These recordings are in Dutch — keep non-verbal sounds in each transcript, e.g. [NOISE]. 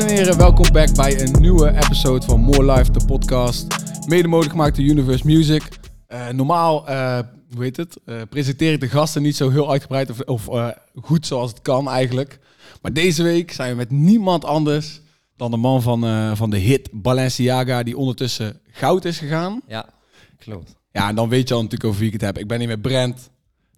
en heren, welkom back bij een nieuwe episode van More Life, de podcast. Mede mogelijk gemaakt door Universe Music. Eh, normaal, eh, hoe heet het, eh, presenteer ik de gasten niet zo heel uitgebreid of, of goed zoals het kan eigenlijk. Maar deze week zijn we met niemand anders dan de man van, van de hit Balenciaga, die ondertussen goud is gegaan. Ja, klopt. Ja, en dan weet je al natuurlijk over wie ik het heb. Ik ben hier met Brent.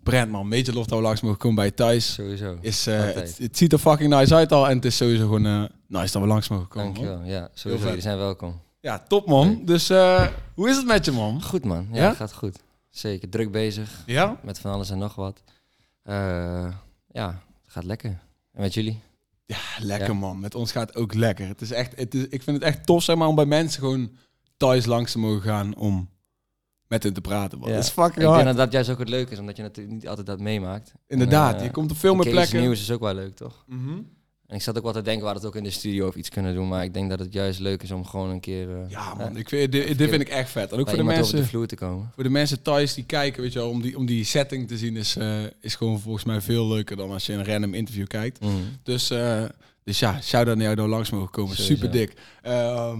Brent, man, beetje lof dat we langs mogen komen bij thuis. Sowieso. Is, eh, het, het ziet er fucking nice uit al en het is sowieso gewoon eh, nice dat we langs mogen komen. man. Dankjewel. Ja, sowieso. Jullie zijn welkom. Ja, top man. Dus eh, hoe is het met je man? Goed man. Ja, Ja? gaat goed. Zeker. Druk bezig Ja? met van alles en nog wat. Ja, het gaat lekker. En met jullie? Ja, lekker Ja. man. Met ons gaat het ook lekker. Het is echt, het is, ik vind het echt tof zeg maar, om bij mensen gewoon thuis langs te mogen gaan om met hen te praten. Man. Ja. Dat is fucking Ik hard. denk dat dat juist ook het leuke is, omdat je natuurlijk niet altijd dat meemaakt. Inderdaad, En, eh, je komt op veel meer plekken. nieuws is ook wel leuk, toch? Mhm. En ik zat ook wel te denken, hadden het ook in de studio of iets kunnen doen. Maar ik denk dat het juist leuk is om gewoon een keer... eh, Ja eh, man, ik vind, dit, dit vind ik echt vet. En ook voor de, mensen, vloer te komen. voor de mensen thuis die kijken, weet je wel, om die, om die setting te zien is, eh, is gewoon volgens mij veel leuker dan als je een random interview kijkt. Mm. Dus, eh, dus ja, shout-out naar jou door langs mogen komen. Sowieso. Super dik. Ehm,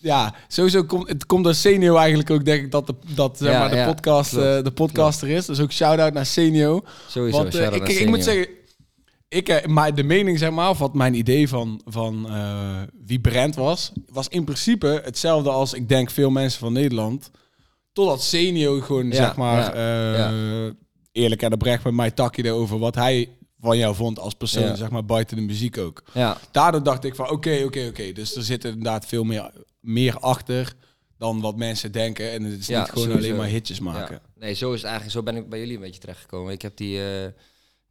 ja, sowieso komt het komt door Senio eigenlijk ook, denk ik, dat de, dat, zeg Ja, maar, de, ja, podcast, eh, de podcaster is. Dus ook shout-out naar Senio. Sowieso. Want eh, ik, ik, ik moet zeggen, ik, eh, maar de mening, zeg maar, of wat mijn idee van, van wie Brent was, was in principe hetzelfde als ik denk veel mensen van Nederland. Totdat Senio gewoon, Ja, zeg maar, eerlijk en oprecht met mij takje over wat hij van jou vond als persoon, Ja. zeg maar, buiten de muziek ook. Ja, Daardoor dacht ik van, oké, oké, oké. Dus er zit inderdaad veel meer, meer achter dan wat mensen denken. En het is Ja, niet gewoon sowieso. alleen maar hitjes maken. Ja. Nee, zo is het eigenlijk. Zo ben ik bij jullie een beetje terechtgekomen. Ik heb die, eh,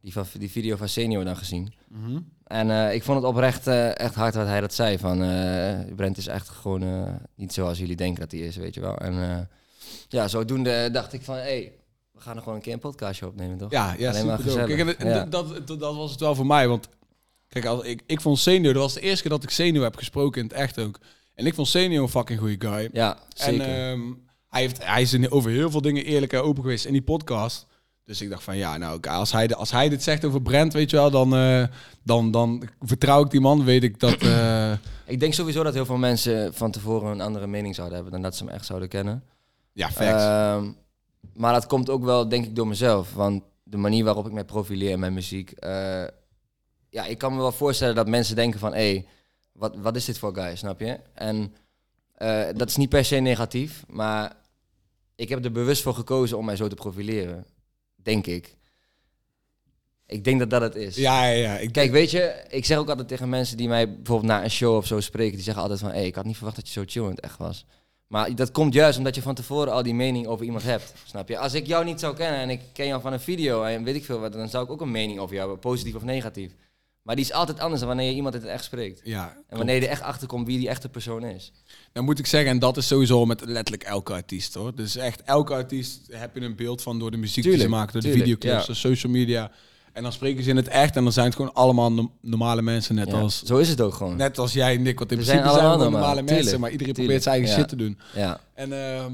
die, van, die video van Senior dan gezien. Mhm. En eh, ik vond het oprecht eh, echt hard wat hij dat zei. Van Brent is echt gewoon niet zoals jullie denken dat hij is, weet je wel. En ja, zodoende dacht ik van, hé, hey, we gaan er gewoon een keer een podcastje opnemen, toch? Ja, ja Alleen maar. Kijk, en, Ja. dat, dat, dat was het wel voor mij. Want kijk, als, ik, ik vond Senior, dat was de eerste keer dat ik Senior heb gesproken in het echt ook. En ik vond Senior een fucking goede guy. Ja, zeker. En ehm, hij, heeft, hij is in- over heel veel dingen eerlijk en open geweest in die podcast. Dus ik dacht van ja, nou, als, hij, als hij dit zegt over Brent, weet je wel, dan, eh, dan, dan vertrouw ik die man. Weet ik dat. eh, [CLEARS THROAT] ik denk sowieso dat heel veel mensen van tevoren een andere mening zouden hebben dan dat ze hem echt zouden kennen. ja, facts. Ehm, maar dat komt ook wel, denk ik, door mezelf. Want de manier waarop ik mij profileer in mijn muziek. eh, ja, ik kan me wel voorstellen dat mensen denken van... hé, wat, wat is dit voor guy, snap je? En eh, dat is niet per se negatief. Maar ik heb er bewust voor gekozen om mij zo te profileren. Denk ik. Ik denk dat dat het is. ja, ja, ja. Ik, Kijk, weet je, ik zeg ook altijd tegen mensen die mij bijvoorbeeld na een show of zo spreken, die zeggen altijd van, hé, ik had niet verwacht dat je zo chill in het echt was. Maar dat komt juist omdat je van tevoren al die mening over iemand hebt, snap je? Als ik jou niet zou kennen en ik ken jou van een video en weet ik veel wat, dan zou ik ook een mening over jou hebben, positief of negatief. Maar die is altijd anders dan wanneer je iemand in het echt spreekt. ja, En wanneer je er echt achter komt wie die echte persoon is. Dan moet ik zeggen, en dat is sowieso met letterlijk elke artiest hoor. Dus echt elke artiest heb je een beeld van door de muziek die ze maken, door de videoclips, ja. door social media. En dan spreken ze in het echt en dan zijn het gewoon allemaal no- normale mensen, net Ja, als... Zo is het ook gewoon. Net als jij en Nick, want in We principe zijn zijn we allemaal normale mensen, tuurlijk, maar iedereen tuurlijk, probeert zijn eigen shit te doen. Ja, En, ehm,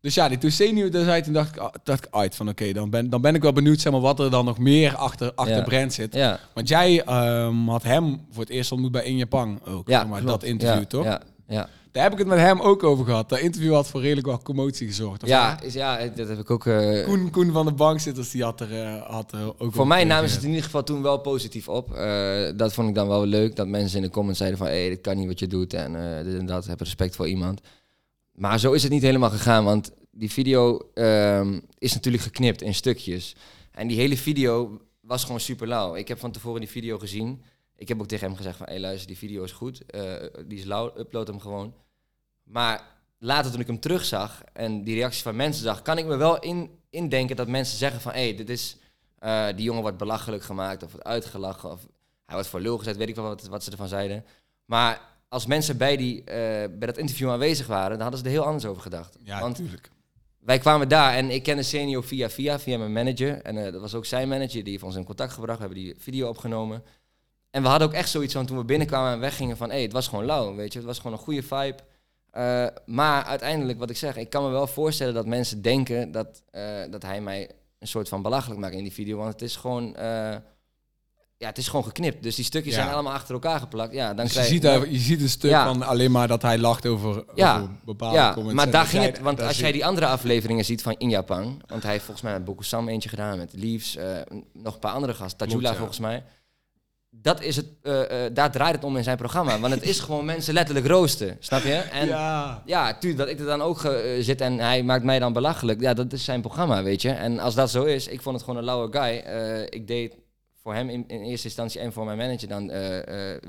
dus ja, die toen senior daar zei, toen dacht ik, ah, dacht ik uit van oké, dan, ben, dan ben ik wel benieuwd zeg maar, wat er dan nog meer achter, achter Ja. Brand zit. ja. Want jij ehm, had hem voor het eerst ontmoet bij In Japan ook, ja zeg maar, klopt. dat interview toch? Ja, ja. Daar heb ik het met hem ook over gehad. Dat interview had voor redelijk wat commotie gezorgd. Ja, is, ja, dat heb ik ook... eh, Koen, Koen van de bankzitters, die had er, eh, had er ook Voor mij namen ze het in ieder geval toen wel positief op. Eh, dat vond ik dan wel leuk. Dat mensen in de comments zeiden van... hé, dit kan niet wat je doet. En eh, dit en dat. Heb respect voor iemand. Maar zo is het niet helemaal gegaan. Want die video ehm, is natuurlijk geknipt in stukjes. En die hele video was gewoon super lauw. Ik heb van tevoren die video gezien. Ik heb ook tegen hem gezegd van... hé, luister, die video is goed. Eh, die is lauw, upload hem gewoon. Maar later toen ik hem terugzag... en die reacties van mensen zag... kan ik me wel in, indenken dat mensen zeggen van... hé, dit is... Eh, die jongen wordt belachelijk gemaakt of wordt uitgelachen of hij wordt voor lul gezet, weet ik wel wat, wat ze ervan zeiden. Maar als mensen bij, die, eh, bij dat interview aanwezig waren, dan hadden ze er heel anders over gedacht. Ja, Want natuurlijk. wij kwamen daar en ik kende Senio via via, via mijn manager. En eh, dat was ook zijn manager, die heeft ons in contact gebracht. We hebben die video opgenomen. En we hadden ook echt zoiets van toen we binnenkwamen en weggingen van... hé, het was gewoon lauw, weet je. Het was gewoon een goede vibe. Eh, maar uiteindelijk, wat ik zeg, ik kan me wel voorstellen dat mensen denken dat, eh, dat hij mij een soort van belachelijk maakt in die video. Want het is gewoon... eh, ja, het is gewoon geknipt. Dus die stukjes Ja. zijn allemaal achter elkaar geplakt. Ja, dan Dus je, krijg ziet, daar- je ziet een stuk Ja. van alleen maar dat hij lacht over, Ja, over bepaalde ja, comments. maar daar ging het. Want als jij die andere afleveringen ziet van In Japan, want hij heeft volgens mij met Bokusam eentje gedaan, met Leaves, nog een paar andere gasten, Tajula volgens mij. Dat is het, eh, eh, daar draait het om in zijn programma. Want het is [LAUGHS] gewoon mensen letterlijk roosten, snap je? En ja, ja. tuurlijk, dat ik er dan ook eh, zit en hij maakt mij dan belachelijk. Ja, dat is zijn programma, weet je. En als dat zo is, ik vond het gewoon een lauwe guy. Ik deed voor hem in, in eerste instantie en voor mijn manager dan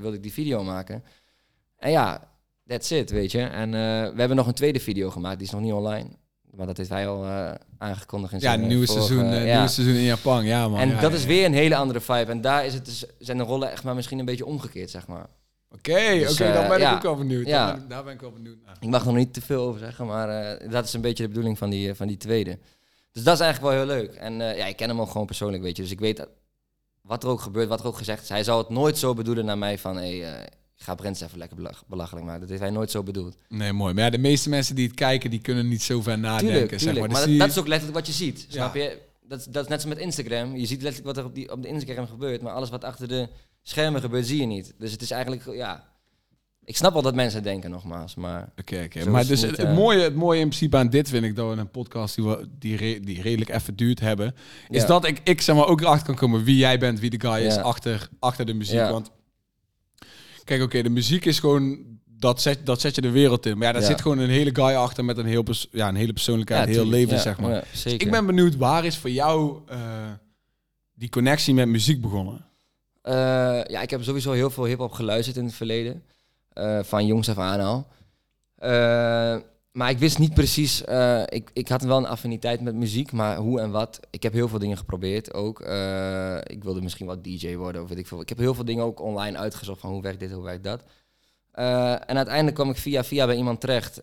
wilde ik die video maken. En ja, that's it, weet je. En we hebben nog een tweede video gemaakt, die is nog niet online. Maar dat heeft hij al eh, aangekondigd in Ja, zijn eh, nieuwe vorige- seizoen, eh, ja. nieuwe seizoen in Japan. Ja, man. En ja, dat ja, is weer een hele andere vibe. En daar is het dus, zijn de rollen echt maar misschien een beetje omgekeerd, zeg maar. Oké, Dus, oké, dan eh, ben ik ook wel benieuwd. Ja. Daar, ben ik, daar ben ik wel benieuwd naar. Ik mag er nog niet te veel over zeggen, maar dat is een beetje de bedoeling van die, van die tweede. Dus dat is eigenlijk wel heel leuk. En ja, ik ken hem ook gewoon persoonlijk, weet je. Dus ik weet dat, wat er ook gebeurt, wat er ook gezegd is. Hij zou het nooit zo bedoelen naar mij van, hé, hey, ga Brents even lekker belach- belachelijk maken. Dat heeft hij nooit zo bedoeld. Nee, mooi. Maar ja, de meeste mensen die het kijken, die kunnen niet zo ver nadenken. tuurlijk, zeg tuurlijk. maar. Maar, Dus dat, die- dat is ook letterlijk wat je ziet, Ja. snap je? Dat, is- dat is net zo met Instagram. Je ziet letterlijk wat er op, die, op de Instagram gebeurt, maar alles wat achter de schermen gebeurt, zie je niet. Dus het is eigenlijk, ja... Ik snap wel dat mensen denken, nogmaals, maar... Oké, oké. Maar dus het het, niet, het eh. mooie, het mooie in principe aan dit vind ik, dat we een podcast die, we, die, re- die redelijk even duurt hebben, is Ja. dat ik, ik zeg maar ook erachter kan komen wie jij bent, wie de guy is achter, achter de muziek. Ja. Want kijk, oké, de muziek is gewoon, dat zet, dat zet je de wereld in. Maar ja, daar Ja. zit gewoon een hele guy achter met een, heel pers- ja, een hele persoonlijkheid, Ja, een heel leven, zeg maar. Ik ben benieuwd, waar is voor jou eh, die connectie met muziek begonnen? Eh, ja, ik heb sowieso heel veel hip-hop geluisterd in het verleden. Eh, van jongs af aan al. Maar ik wist niet precies. eh, ik, ik had wel een affiniteit met muziek, maar hoe en wat. Ik heb heel veel dingen geprobeerd ook. Eh, ik wilde misschien wat DJ worden of weet ik veel. Ik heb heel veel dingen ook online uitgezocht van hoe werkt dit, hoe werkt dat. Eh, en uiteindelijk kwam ik via via bij iemand terecht.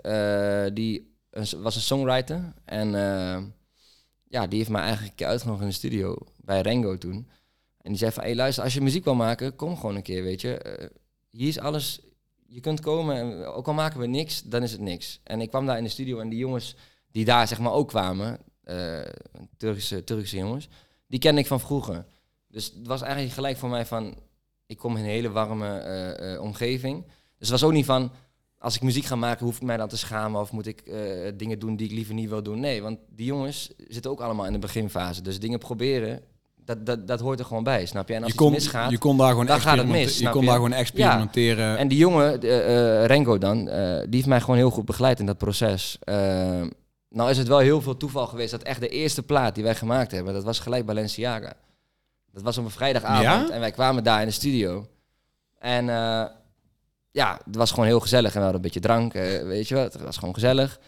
die was een songwriter. En ja, die heeft mij eigenlijk een keer uitgenodigd in de studio bij Rengo toen. En die zei van, hey, luister, als je muziek wil maken, kom gewoon een keer, weet je. Hier is alles, je kunt komen, en ook al maken we niks, dan is het niks. En ik kwam daar in de studio en die jongens die daar zeg maar ook kwamen, eh, Turkse, Turkse jongens, die kende ik van vroeger. Dus het was eigenlijk gelijk voor mij van, ik kom in een hele warme eh, eh, omgeving. Dus het was ook niet van, als ik muziek ga maken, hoef ik mij dan te schamen of moet ik dingen doen die ik liever niet wil doen. Nee, want die jongens zitten ook allemaal in de beginfase. Dus dingen proberen, dat, dat, dat hoort er gewoon bij, snap je? En als Je kon, misgaat... je kon daar gewoon dan gaat het mis, Je kon je? daar gewoon experimenteren. En die jongen, eh, Renko dan, eh, die heeft mij gewoon heel goed begeleid in dat proces. Eh, nou is het wel heel veel toeval geweest dat echt de eerste plaat die wij gemaakt hebben, dat was gelijk Balenciaga. Dat was op een vrijdagavond Ja? en wij kwamen daar in de studio. En ja, het was gewoon heel gezellig en we hadden een beetje drank, weet je wel, het was gewoon gezellig.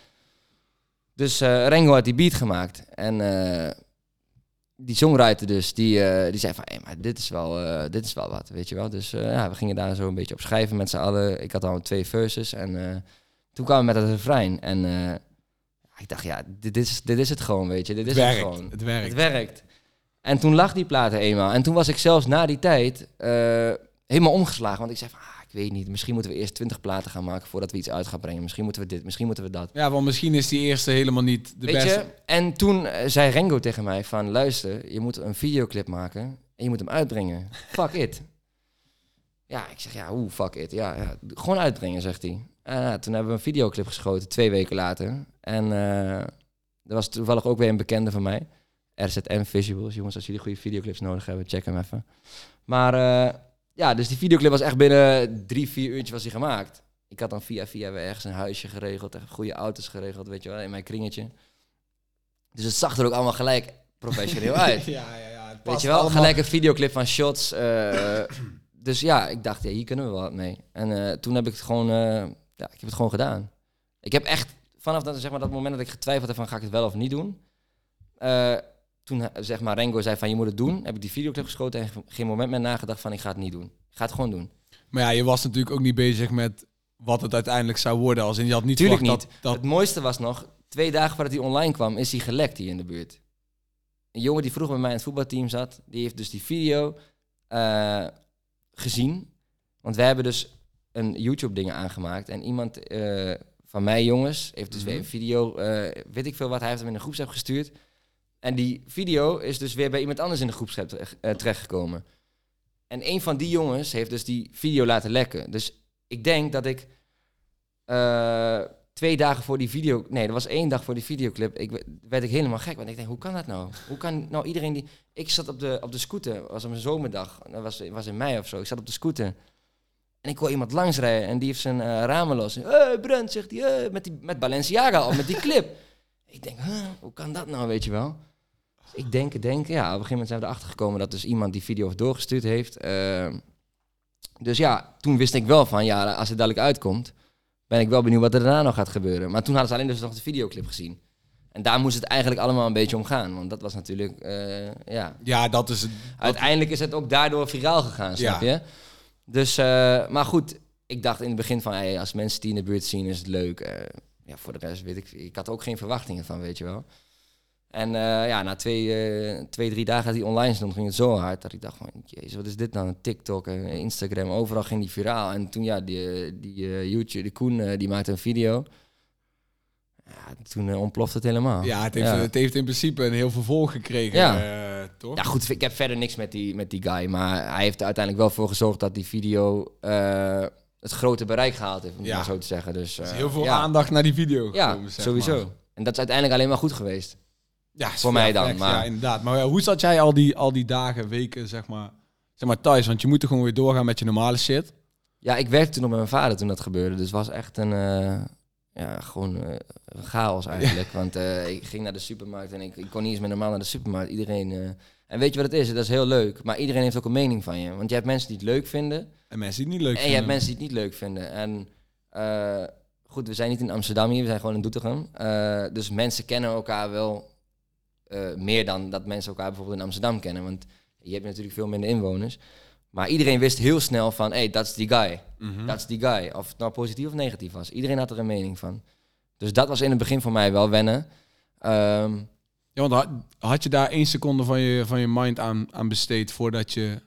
Dus Rengo had die beat gemaakt en die songwriter dus, die, eh, die zei van, hé, maar dit is, wel, eh, dit is wel wat, weet je wel. Dus eh, ja, we gingen daar zo een beetje op schrijven met z'n allen. Ik had al twee verses en toen kwamen we met het refrein. En ik dacht, ja, dit is, dit is het gewoon, weet je. Dit is het gewoon. Het werkt. Het werkt. En toen lag die plaat eenmaal. En toen was ik zelfs na die tijd helemaal omgeslagen. Want ik zei van, ah, ik weet niet, misschien moeten we eerst 20 platen gaan maken voordat we iets uit gaan brengen. Misschien moeten we dit, misschien moeten we dat. Ja, want misschien is die eerste helemaal niet de Weet beste. je? En toen eh, zei Rengo tegen mij van... luister, je moet een videoclip maken en je moet hem uitbrengen. [LAUGHS] Fuck it. Ja, ik zeg, ja, hoe fuck it. Ja, ja, gewoon uitbrengen, zegt hij. Ja, toen hebben we een videoclip geschoten, twee weken later. En eh er was toevallig ook weer een bekende van mij. RZM Visuals. Jongens, als jullie goede videoclips nodig hebben, check hem even. Maar ja, dus die videoclip was echt binnen drie, vier uurtjes was die gemaakt. Ik had dan via via weer ergens een huisje geregeld, echt goede auto's geregeld, weet je wel, in mijn kringetje. Dus het zag er ook allemaal gelijk professioneel [LAUGHS] uit. ja, ja, ja. Het Weet je wel, allemaal. gelijk een videoclip van shots. eh, [CLEARS THROAT] dus ja, ik dacht, ja, hier kunnen we wat mee. En eh, toen heb ik het gewoon, eh, ja, ik heb het gewoon gedaan. Ik heb echt, vanaf dat, zeg maar, dat moment dat ik getwijfeld heb van, ga ik het wel of niet doen? Toen, eh, zeg maar, Rengo zei van, je moet het doen. Heb ik die videoclip geschoten en ge- geen moment meer nagedacht van, ik ga het niet doen. Ik ga het gewoon doen. Maar ja, je was natuurlijk ook niet bezig met wat het uiteindelijk zou worden. Als in, je had niet Tuurlijk niet. Dat, Het mooiste was nog, twee dagen voordat hij online kwam, is hij gelekt hier in de buurt. Een jongen die vroeger bij mij in het voetbalteam zat, die heeft dus die video eh, gezien. Want wij hebben dus een YouTube-ding aangemaakt. En iemand eh, van mij, jongens, heeft dus Mhm. weer een video, weet ik veel wat, hij heeft hem in een groepsapp gestuurd. En die video is dus weer bij iemand anders in de terecht- eh, terechtgekomen. En een van die jongens heeft dus die video laten lekken. Dus ik denk dat ik eh, twee dagen voor die video... Nee, dat was één dag voor die videoclip. Ik, we- werd ik helemaal gek. Want ik denk, hoe kan dat nou? Hoe kan nou iedereen die... Ik zat op de, op de scooter. Was op een zomerdag. Dat was, was in mei of zo. Ik zat op de scooter. En ik hoor iemand langsrijden. En die heeft zijn eh, ramen los. Hé, Brent, zegt hij. met, die, met Balenciaga al, met die clip. [LAUGHS] ik denk, hoe kan dat nou, weet je wel? Dus ik denk, denk, ja, op een gegeven moment zijn we erachter gekomen dat dus iemand die video doorgestuurd heeft. Ehm, dus ja, toen wist ik wel van, ja, als het dadelijk uitkomt, ben ik wel benieuwd wat er daarna nog gaat gebeuren. Maar toen hadden ze alleen dus nog de videoclip gezien. En daar moest het eigenlijk allemaal een beetje om gaan. Want dat was natuurlijk, eh, ja, Ja, dat is het. uiteindelijk is het ook daardoor viraal gegaan, snap Ja. je? Dus, eh, maar goed, ik dacht in het begin van, hey, als mensen die in de buurt zien, is het leuk. Eh, ja, voor de rest weet ik, ik had ook geen verwachtingen van, weet je wel. En eh, ja, na twee, eh, twee, drie dagen dat hij online stond, ging het zo hard dat ik dacht van, jezus, wat is dit nou? TikTok en Instagram, overal ging die viraal. En toen, ja, die, die eh, YouTube, die Koen, die maakte een video. Ja, toen ontplofte het helemaal. Ja, het heeft, Ja. het heeft in principe een heel vervolg gekregen, Ja. toch? Ja, goed, ik heb verder niks met die, met die guy. Maar hij heeft er uiteindelijk wel voor gezorgd dat die video het grote bereik gehaald heeft, om het Ja. maar zo te zeggen. Dus, eh, heel veel aandacht naar die video Ja, sowieso. maar. En dat is uiteindelijk alleen maar goed geweest. Ja, Voor mij dan, maar- Ja, inderdaad. Maar hoe zat jij al die, al die dagen, weken, zeg maar, zeg maar, thuis? Want je moet er gewoon weer doorgaan met je normale shit. Ja, ik werkte toen nog met mijn vader toen dat gebeurde. Dus het was echt een, eh, ja, gewoon een chaos eigenlijk. [LAUGHS] Want eh, ik ging naar de supermarkt en ik, ik kon niet eens meer normaal naar de supermarkt. Iedereen... en weet je wat het is? Dat is heel leuk. Maar iedereen heeft ook een mening van je. Want je hebt mensen die het leuk vinden. En mensen die het niet leuk En je hebt vinden. mensen die het niet leuk vinden. En goed, we zijn niet in Amsterdam hier, we zijn gewoon in Doetinchem. Dus mensen kennen elkaar wel eh, meer dan dat mensen elkaar bijvoorbeeld in Amsterdam kennen. Want je hebt natuurlijk veel minder inwoners. Maar iedereen wist heel snel van, hé, hey, dat is die guy. Dat is die guy. Of het nou positief of negatief was. Iedereen had er een mening van. Dus dat was in het begin voor mij wel wennen. Ehm, Ja, want had, had je daar één seconde van je, van je mind aan, aan besteed voordat je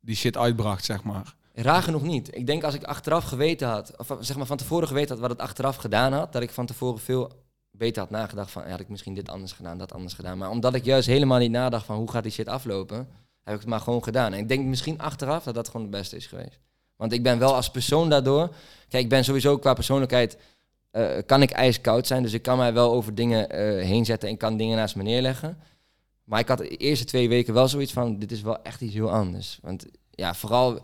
die shit uitbracht, zeg maar? Raar genoeg niet. Ik denk als ik achteraf geweten had, of zeg maar van tevoren geweten had wat het achteraf gedaan had, dat ik van tevoren veel beter had nagedacht van, had ik misschien dit anders gedaan, dat anders gedaan. Maar omdat ik juist helemaal niet nadacht van hoe gaat die shit aflopen, heb ik het maar gewoon gedaan. En ik denk misschien achteraf dat dat gewoon het beste is geweest. Want ik ben wel als persoon daardoor, kijk, ik ben sowieso qua persoonlijkheid, eh, kan ik ijskoud zijn, dus ik kan mij wel over dingen eh, heen zetten en kan dingen naast me neerleggen. Maar ik had de eerste twee weken wel zoiets van, dit is wel echt iets heel anders. Want ja, vooral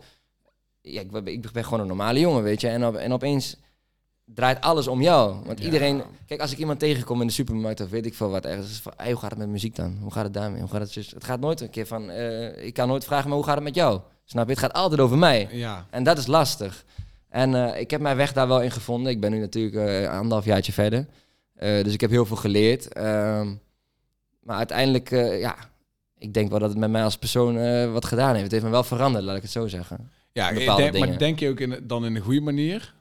ja, ik, ben- gewoon een normale jongen, weet je. En, en opeens draait alles om jou. Want Ja. iedereen... Kijk, als ik iemand tegenkom in de supermarkt of weet ik veel wat ergens... van, hey, hoe gaat het met muziek dan? Hoe gaat het daarmee? Hoe gaat het zus? Het gaat nooit een keer van... eh, ik kan nooit vragen, maar hoe gaat het met jou? Snap je? Het gaat altijd over mij. Ja. En dat is lastig. En eh, ik heb mijn weg daar wel in gevonden. Ik ben nu natuurlijk eh, anderhalf jaartje verder. Dus ik heb heel veel geleerd. Ehm, maar uiteindelijk, ja... Ik denk wel dat het met mij als persoon wat gedaan heeft. Het heeft me wel veranderd, laat ik het zo zeggen. Ja, ik denk, maar denk je ook in, dan in een goede manier?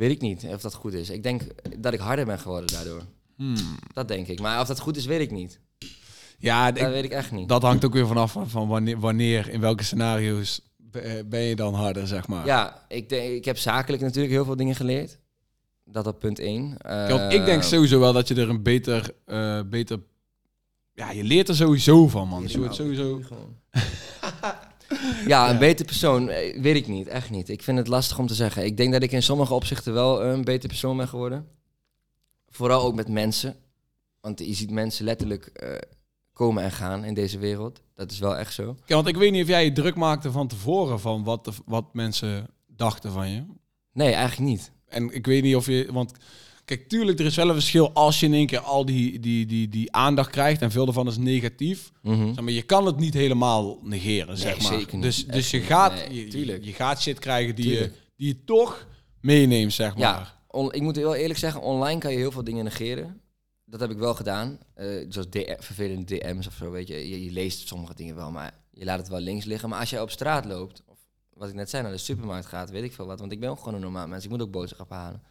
Weet ik niet of dat goed is. Ik denk dat ik harder ben geworden daardoor. Hmm. Dat denk ik. Maar of dat goed is, weet ik niet. Ja, Dat ik- weet ik echt niet. dat hangt ook weer vanaf van, wanneer, wanneer, in welke scenario's be- ben je dan harder, zeg maar. Ja, ik, denk, ik heb zakelijk natuurlijk heel veel dingen geleerd. Dat op punt 1. Kijk, want ik denk sowieso wel dat je er een beter, eh, beter... Ja, je leert er sowieso van, man. Dus je wordt sowieso... [LAUGHS] Ja, een beter persoon, eh, weet ik niet. Echt niet. Ik vind het lastig om te zeggen. Ik denk dat ik in sommige opzichten wel een beter persoon ben geworden. Vooral ook met mensen. Want je ziet mensen letterlijk eh, komen en gaan in deze wereld. Dat is wel echt zo. Want ik weet niet of jij je druk maakte van tevoren van wat, de, wat mensen dachten van je. Nee, eigenlijk niet. En ik weet niet of je... Want kijk, tuurlijk, er is wel een verschil als je in één keer al die, die, die, die aandacht krijgt en veel ervan is negatief. Mhm. Zeg maar je kan het niet helemaal negeren, zeg maar. zeker niet. Dus, Echt dus je gaat, Nee, je, gaat shit krijgen die je, die je toch meeneemt, zeg maar. Ja, on- ik moet heel eerlijk zeggen, online kan je heel veel dingen negeren. Dat heb ik wel gedaan. Eh, zoals DM, vervelende DM's of zo, weet je. je. je leest sommige dingen wel, maar je laat het wel links liggen. Maar als jij op straat loopt, of wat ik net zei, naar de supermarkt gaat, weet ik veel wat. Want ik ben ook gewoon een normaal mens. Ik moet ook boodschappen halen.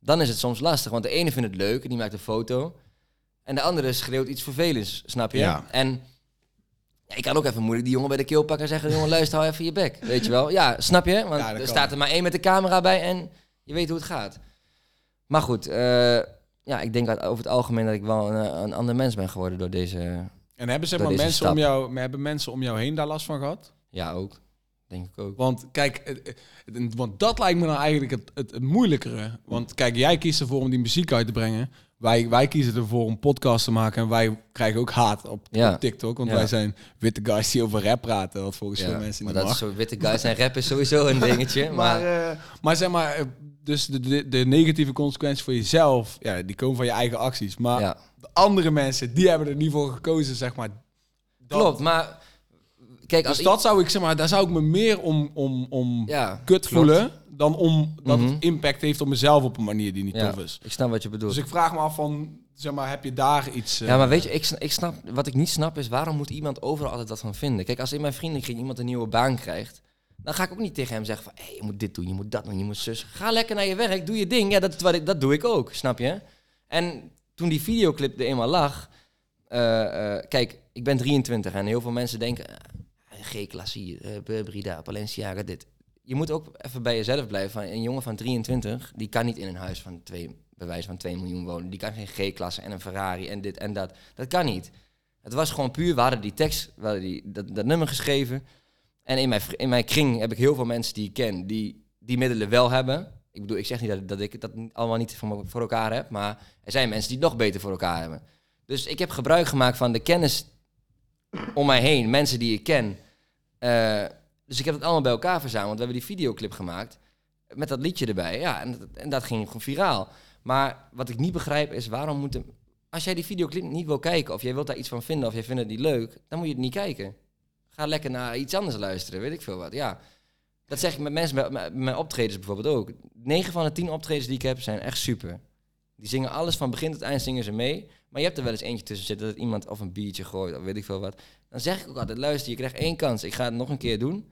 Dan is het soms lastig, want de ene vindt het leuk en die maakt een foto. En de andere schreeuwt iets vervelends, snap je? Ja. En ja, ik kan ook even moeilijk die jongen bij de keel pakken en zeggen... jongen, luister, hou even je bek. Weet je wel? Ja, snap je? Want Ja, er kan. staat er maar één met de camera bij en je weet hoe het gaat. Maar goed, eh, ja, ik denk dat over het algemeen dat ik wel een, een ander mens ben geworden door deze... En hebben, zeg Door maar, mensen stap. om jou, hebben mensen om jou heen daar last van gehad? Ja, ook. Denk ik ook. Want kijk, want dat lijkt me nou eigenlijk het, het, het moeilijkere. Want kijk, jij kiest ervoor om die muziek uit te brengen. Wij, wij kiezen ervoor om podcast te maken. En wij krijgen ook haat op, Ja. op TikTok. Want Ja. wij zijn witte guys die over rap praten. Wat volgens veel Ja, mensen maar niet dat mag. is zo witte guys en rap is sowieso een dingetje. [LAUGHS] Maar, maar eh, maar zeg maar, eh, dus de, de, de negatieve consequenties voor jezelf, ja, die komen van je eigen acties. Maar de andere mensen, die hebben er niet voor gekozen, zeg maar. Dat- klopt. Maar kijk, als Dus dat zou ik, zeg maar, daar zou ik me meer om, om, om ja, kut klopt. voelen, dan om dat Mhm. het impact heeft op mezelf op een manier die niet Ja, tof is. ik snap wat je bedoelt. Dus ik vraag me af van, zeg maar, heb je daar iets... eh, Ja, maar weet je, ik, ik snap, wat ik niet snap is waarom moet iemand overal altijd wat van vinden? Kijk, als in mijn vriendenkring iemand een nieuwe baan krijgt, dan ga ik ook niet tegen hem zeggen van, hé, je moet dit doen, je moet dat doen, je moet zus. Ga lekker naar je werk, doe je ding. Ja, dat, wat ik, dat doe ik ook, snap je? En toen die videoclip er eenmaal lag, eh, eh, kijk, ik ben 23 en heel veel mensen denken, G-klasse eh, Brida, Balenciaga, dit. Je moet ook even bij jezelf blijven. Van, een jongen van 23, die kan niet in een huis van twee, bij wijze van 2 miljoen wonen. Die kan geen G-klasse en een Ferrari en dit en dat. Dat kan niet. Het was gewoon puur, we hadden die tekst, we die, dat, dat nummer geschreven. En in mijn, in mijn kring heb ik heel veel mensen die ik ken, die die middelen wel hebben. Ik bedoel, ik zeg niet dat, dat ik dat allemaal niet voor, voor elkaar heb, maar er zijn mensen die het nog beter voor elkaar hebben. Dus ik heb gebruik gemaakt van de kennis om mij heen, mensen die ik ken. Eh, dus ik heb het allemaal bij elkaar verzameld. We hebben die videoclip gemaakt met dat liedje erbij. Ja, en, dat- en dat ging gewoon viraal. Maar wat ik niet begrijp is waarom moeten... Als jij die videoclip niet wil kijken of jij wilt daar iets van vinden of jij vindt het niet leuk, dan moet je het niet kijken. Ga lekker naar iets anders luisteren, weet ik veel wat. Ja, dat zeg ik met mensen, met, met mijn optredens bijvoorbeeld ook. 9 van de 10 optredens die ik heb zijn echt super. Die zingen alles van begin tot eind zingen ze mee. Maar je hebt er wel eens eentje tussen zitten dat iemand of een biertje gooit of weet ik veel wat. Dan zeg ik ook altijd, luister, je krijgt één kans. Ik ga het nog een keer doen.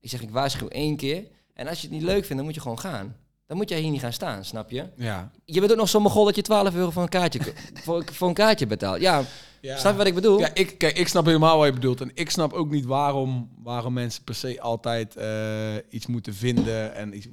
Ik zeg, ik waarschuw één keer. En als je het niet leuk vindt, dan moet je gewoon gaan. Dan moet jij hier niet gaan staan, snap je? Ja. Je bent ook nog zo'n mogol dat je 12 euro voor een kaartje, [LAUGHS] voor, voor een kaartje betaalt. Ja, ja. snap je wat ik bedoel? Ja, ik, kijk, ik snap helemaal wat je bedoelt. En ik snap ook niet waarom, waarom mensen per se altijd eh, iets moeten vinden en iets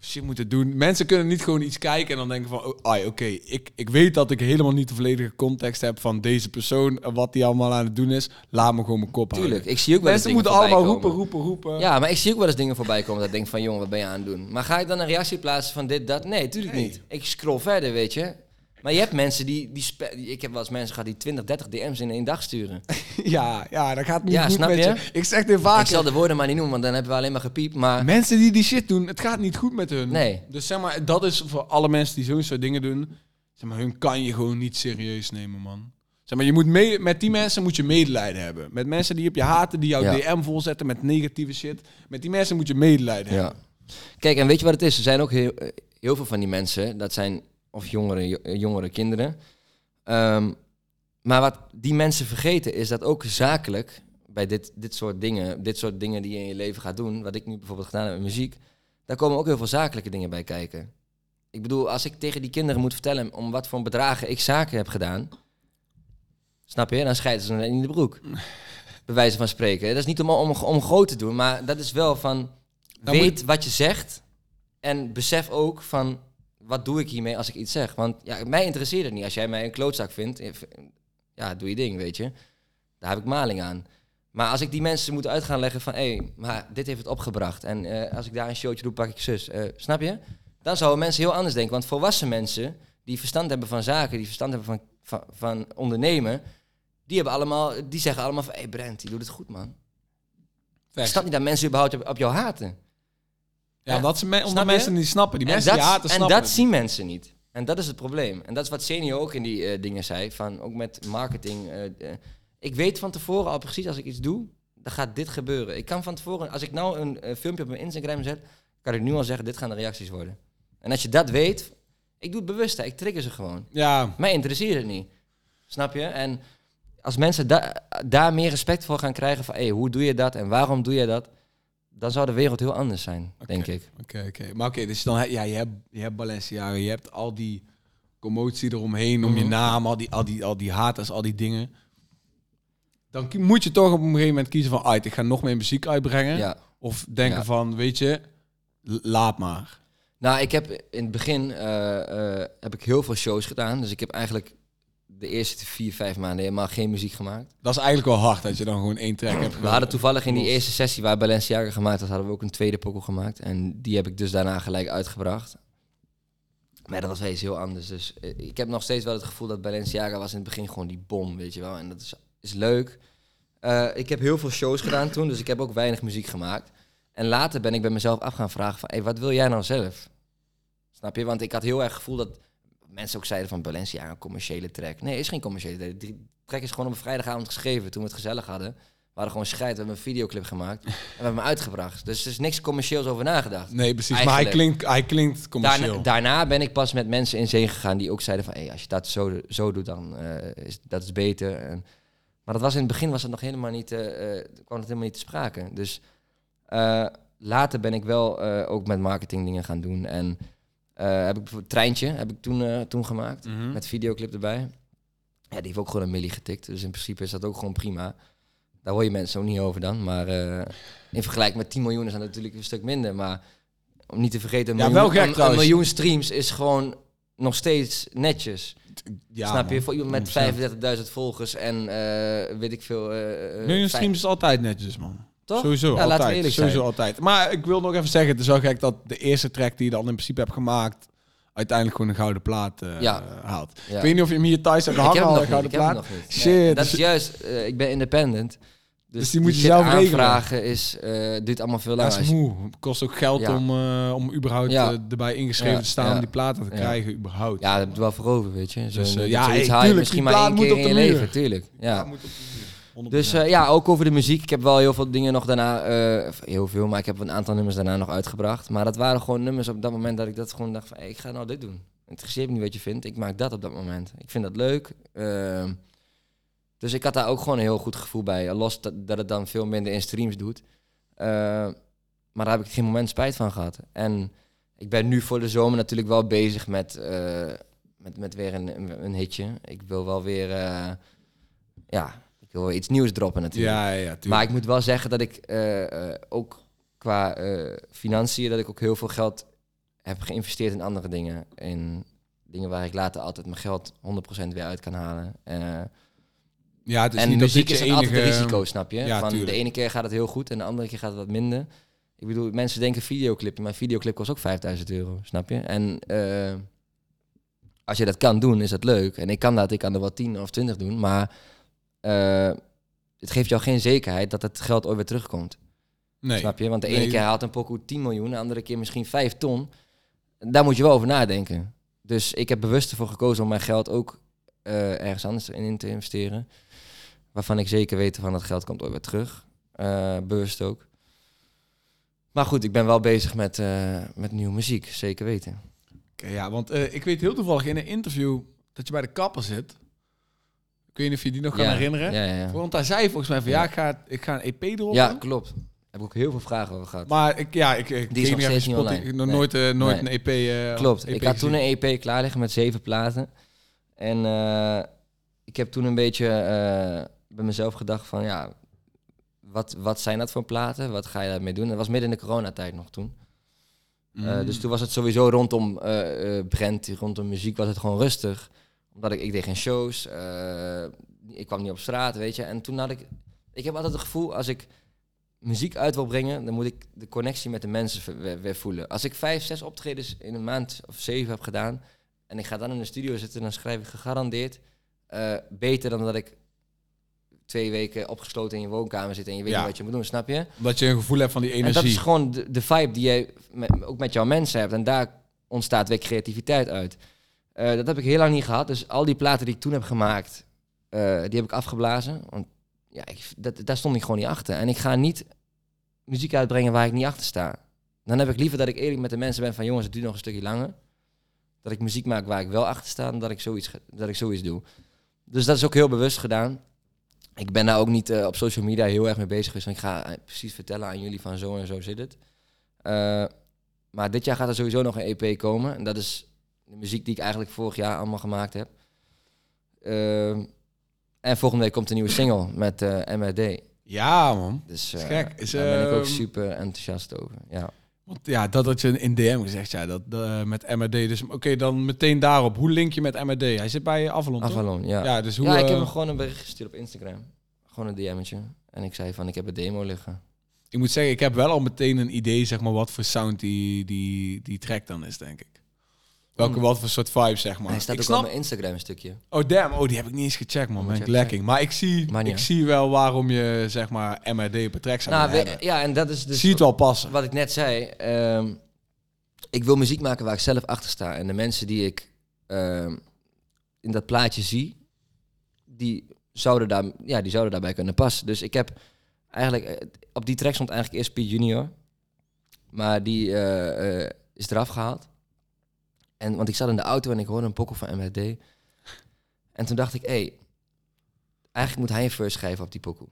shit moeten doen. Mensen kunnen niet gewoon iets kijken en dan denken van, oh, oké, ik, ik weet dat ik helemaal niet de volledige context heb van deze persoon en wat die allemaal aan het doen is. Laat me gewoon mijn kop houden. Tuurlijk, ik zie ook wel eens Mensen moeten allemaal roepen, roepen, roepen. Ja, maar ik zie ook wel eens dingen voorbij komen dat ik denk van, jongen, wat ben je aan het doen? Maar ga ik dan een reactie plaatsen van dit, dat? Nee, tuurlijk Nee. niet. Ik scroll verder, weet je. Maar je hebt mensen die, die ik heb wel eens mensen gehad die 20, 30 DM's in één dag sturen. [LAUGHS] ja, ja, dat gaat niet Ja, goed snap met je? je. Ik zeg dit vaker. Ik zal de woorden maar niet noemen, want dan hebben we alleen maar gepiept. Maar Mensen die die shit doen, het gaat niet goed met hun. Nee. Dus zeg maar, dat is voor alle mensen die zo'n soort dingen doen. Zeg maar, hun kan je gewoon niet serieus nemen, man. Zeg maar, je moet mee, met die mensen moet je medelijden hebben. Met mensen die op je haten, die jouw Ja. DM volzetten met negatieve shit. Met die mensen moet je medelijden ja. hebben. Kijk, en weet je wat het is? Er zijn ook heel, eh, heel veel van die mensen, dat zijn of jongere, jo- jongere kinderen. Ehm, maar wat die mensen vergeten is dat ook zakelijk bij dit, dit soort dingen, dit soort dingen die je in je leven gaat doen, wat ik nu bijvoorbeeld gedaan heb met muziek, daar komen ook heel veel zakelijke dingen bij kijken. Ik bedoel, als ik tegen die kinderen moet vertellen om wat voor bedragen ik zaken heb gedaan, snap je? Dan scheiden ze in de broek. [LAUGHS] Bij wijze van spreken. Dat is niet om, om, om groot te doen, maar dat is wel van Dan weet wat je zegt en besef ook van wat doe ik hiermee als ik iets zeg. Want ja, mij interesseert het niet. Als jij mij een klootzak vindt, eh, ja, doe je ding, weet je. Daar heb ik maling aan. Maar als ik die mensen moet uit gaan leggen van, hé, hey, maar dit heeft het opgebracht. En eh, als ik daar een showtje doe, pak ik zus. Eh, snap je? Dan zouden mensen heel anders denken. Want volwassen mensen die verstand hebben van zaken, die verstand hebben van, van, van ondernemen, die, hebben allemaal, die zeggen allemaal van, hé hey Brent, die doet het goed, man. Ik Facts. snap niet dat mensen überhaupt op, op jou haten. Ja, omdat ze me, omdat mensen niet snappen. Die En mensen dat, die haten en snappen dat het zien mensen niet. En dat is het probleem. En dat is wat Senior ook in die eh, dingen zei. Van, ook met marketing. eh, eh, ik weet van tevoren al precies als ik iets doe, dan gaat dit gebeuren. Ik kan van tevoren, als ik nou een filmpje op mijn Instagram zet, kan ik nu al zeggen, dit gaan de reacties worden. En als je dat weet, ik doe het bewust, hè, ik trigger ze gewoon. Ja, Mij interesseert het niet. Snap je? En als mensen da- daar meer respect voor gaan krijgen van, hey, hoe doe je dat en waarom doe je dat? Dan zou de wereld heel anders zijn, denk ik. Oké, oké. Maar oké, dus dan heb ja, je hebt, je hebt Balenciaga, je hebt al die commotie eromheen, om je Mhm. naam, al die, al die, al die haters, al die dingen. Dan moet je toch op een gegeven moment kiezen van, uit, ik ga nog meer muziek uitbrengen. Ja. Of denken Ja. van, weet je, laat maar. Nou, ik heb in het begin eh, eh, heb ik heel veel shows gedaan. Dus ik heb eigenlijk de eerste vier, vijf maanden helemaal geen muziek gemaakt. Dat is eigenlijk wel hard dat je dan gewoon één track hebt. We hadden toevallig in die eerste sessie waar Balenciaga gemaakt was, hadden we ook een tweede pokoe gemaakt. En die heb ik dus daarna gelijk uitgebracht. Maar dat was wel iets heel anders. Dus eh, ik heb nog steeds wel het gevoel dat Balenciaga was in het begin gewoon die bom, weet je wel. En dat is, is leuk. Eh, ik heb heel veel shows gedaan toen, dus ik heb ook weinig muziek gemaakt. En later ben ik bij mezelf af gaan vragen van, hey, wat wil jij nou zelf? Snap je? Want ik had heel erg het gevoel dat mensen ook zeiden van Balenciaga, een commerciële track. Nee, is geen commerciële track. Die track is gewoon op een vrijdagavond geschreven toen we het gezellig hadden. We hadden gewoon scheid, we hebben een videoclip gemaakt en we hebben hem uitgebracht. Dus er is niks commercieels over nagedacht. Nee, precies. Maar hij klinkt, hij klinkt commercieel. Daarna, daarna ben ik pas met mensen in zee gegaan die ook zeiden van... Hey, als je dat zo, zo doet, dan eh, is dat is beter. En, maar dat was in het begin was het nog helemaal niet, eh, eh, kwam het helemaal niet te sprake. Dus later ben ik wel ook met marketing dingen gaan doen. En heb ik bijvoorbeeld Treintje heb ik toen, eh, toen gemaakt, Mhm. met videoclip erbij. Ja, die heeft ook gewoon een milli getikt. Dus in principe is dat ook gewoon prima. Daar hoor je mensen ook niet over dan. Maar eh, in vergelijking met 10 miljoen is dat natuurlijk een stuk minder. Maar om niet te vergeten, een, Ja, miljoen, wel gek een- miljoen streams is gewoon nog steeds netjes. Ja, snap je? Voor iemand met 100%. 35.000 volgers en eh, weet ik veel. eh, eh, Miljoen vijf- streams is altijd netjes, man. Toch? Sowieso, Ja, altijd. laten we eerlijk Sowieso zijn. altijd. Maar ik wil nog even zeggen, het is wel gek dat de eerste track die je dan in principe hebt gemaakt, uiteindelijk gewoon een gouden plaat eh, Ja. haalt. Ja. Ik weet niet of je hem hier thuis hebt hangen, al, een niet. gouden Ik heb hem plaat. nog niet. Shit, Nee, dat dus- is juist. eh, ik ben independent. Dus, Dus die moet je zelf regelen. aanvragen is, eh, duurt allemaal veel langer. dat is moe. Het kost ook geld Ja. om, eh, om überhaupt Ja. erbij ingeschreven Ja, te staan ja. om die platen te Ja. krijgen, überhaupt. Ja, daar heb je wel voor over, weet je. Zo, Dus, ja, ja, zoiets hey, haal je tuurlijk, misschien die maar plaat één moet keer op in je leven, tuurlijk. Ja. moet op de muur. 100%. Dus eh, ja, ook over de muziek. Ik heb wel heel veel dingen nog daarna, eh, heel veel, maar ik heb een aantal nummers daarna nog uitgebracht. Maar dat waren gewoon nummers op dat moment dat ik dat gewoon dacht van, hey, ik ga nou dit doen. Het interesseert me niet wat je vindt, ik maak dat op dat moment. Ik vind dat leuk. Ehm, dus ik had daar ook gewoon een heel goed gevoel bij. Los dat, dat het dan veel minder in streams doet. Eh, maar daar heb ik geen moment spijt van gehad. En ik ben nu voor de zomer natuurlijk wel bezig met, eh, met, met weer een, een, hitje. Ik wil wel weer, ja, ik wil iets nieuws droppen natuurlijk. Ja, ja, tuurlijk. Maar ik moet wel zeggen dat ik eh, eh, ook qua eh, financiën, dat ik ook heel veel geld heb geïnvesteerd in andere dingen. In dingen waar ik later altijd mijn geld 100% weer uit kan halen. Ja, het is en niet dat muziek is je altijd een enige- risico, snap je? Ja, Van tuurlijk. de ene keer gaat het heel goed en de andere keer gaat het wat minder. Ik bedoel, mensen denken videoclip, maar videoclip kost ook 5000 euro, snap je? En als je dat kan doen, is dat leuk. En ik kan dat, ik kan er wel 10 of 20 doen, maar eh, het geeft jou geen zekerheid dat het geld ooit weer terugkomt. Nee. Snap je? Want de ene Nee. keer haalt een pokoe 10 miljoen, de andere keer misschien 5 ton. Daar moet je wel over nadenken. Dus ik heb bewust ervoor gekozen om mijn geld ook eh, ergens anders in te investeren. Waarvan ik zeker weet van dat geld komt ooit weer terug. Eh, bewust ook. Maar goed, ik ben wel bezig met, met nieuwe muziek, zeker weten. Oké, ja, want ik weet heel toevallig in een interview dat je bij de kapper zit. Ik weet niet of je die nog kan Ja, herinneren. Ja, ja, ja. Want hij zei volgens mij van ja, ik ga, ik ga een EP erop ja klopt. Heb ik ook heel veel vragen over gehad. Maar ik, ja, ik, ik Die is nog steeds niet online. Nog Nee. nooit, eh, nooit Nee. een EP. eh, Klopt. EP ik had toen een EP klaar liggen met zeven platen. En eh, ik heb toen een beetje bij mezelf gedacht van ja, wat, wat zijn dat voor platen? Wat ga je daarmee doen? Dat was midden in de coronatijd nog toen. Mm. dus toen was het sowieso rondom Brent, rondom muziek was het gewoon rustig. Omdat ik, ik deed geen shows, eh, ik kwam niet op straat, weet je. En toen had ik, ik heb altijd het gevoel, als ik muziek uit wil brengen, dan moet ik de connectie met de mensen weer, weer voelen. Als ik vijf, zes optredens in een maand of zeven heb gedaan, en ik ga dan in de studio zitten, dan schrijf ik gegarandeerd eh, beter dan dat ik twee weken opgesloten in je woonkamer zit en je weet Ja. niet wat je moet doen, snap je? Omdat je een gevoel hebt van die En dat energie. is gewoon de, de vibe die je met, ook met jouw mensen hebt. En daar ontstaat weer creativiteit uit. Eh, dat heb ik heel lang niet gehad. Dus al die platen die ik toen heb gemaakt, eh, die heb ik afgeblazen. Want ja, ik, dat, daar stond ik gewoon niet achter. En ik ga niet muziek uitbrengen waar ik niet achter sta. Dan heb ik liever dat ik eerlijk met de mensen ben van... jongens, het duurt nog een stukje langer. Dat ik muziek maak waar ik wel achter sta... dan dat ik zoiets, dat ik zoiets doe. Dus dat is ook heel bewust gedaan. Ik ben daar ook niet eh, op social media heel erg mee bezig. Want ik ga precies vertellen aan jullie van zo en zo zit het. Maar dit jaar gaat er sowieso nog een EP komen. En dat is de muziek die ik eigenlijk vorig jaar allemaal gemaakt heb. Ehm, en volgende week komt een nieuwe single met eh, MRD. Ja, man. Dus Is eh, gek. Is, daar ben ik ook ehm, super enthousiast over. Ja. Want ja, dat had je in DM gezegd, ja, dat eh, met MRD. Dus oké, dan meteen daarop. Hoe link je met MRD? Hij zit bij Avalon, toch? Avalon, ja. Ja, dus hoe... ja, ik heb hem gewoon een bericht gestuurd op Instagram. Gewoon een DM'tje. En ik zei van, ik heb een demo liggen. ik moet zeggen, ik heb wel al meteen een idee, zeg maar, wat voor sound die, die, die track dan is, denk ik. Welke, Hmm. wat voor soort vibe, zeg maar. Hij staat ik ook snap... op mijn Instagram een stukje. Oh, damn. Oh, die heb ik niet eens gecheckt, man. Ben ik lekking. Maar ik zie, Maar ik zie wel waarom je, zeg maar, MRD op track zou Nou, we- ja, en dat is dus zie het wel passen. wat ik net zei. ehm, ik wil muziek maken waar ik zelf achter sta. En de mensen die ik ehm, in dat plaatje zie, die zouden, daar, ja, die zouden daarbij kunnen passen. Dus ik heb eigenlijk, eh, op die track stond eigenlijk eerst Piet Junior. Maar die eh, eh, is eraf gehaald. En, want ik zat in de auto en ik hoorde een pokkel van MRD. En toen dacht ik, hé, hey, eigenlijk moet hij een verse schrijven op die pokoe.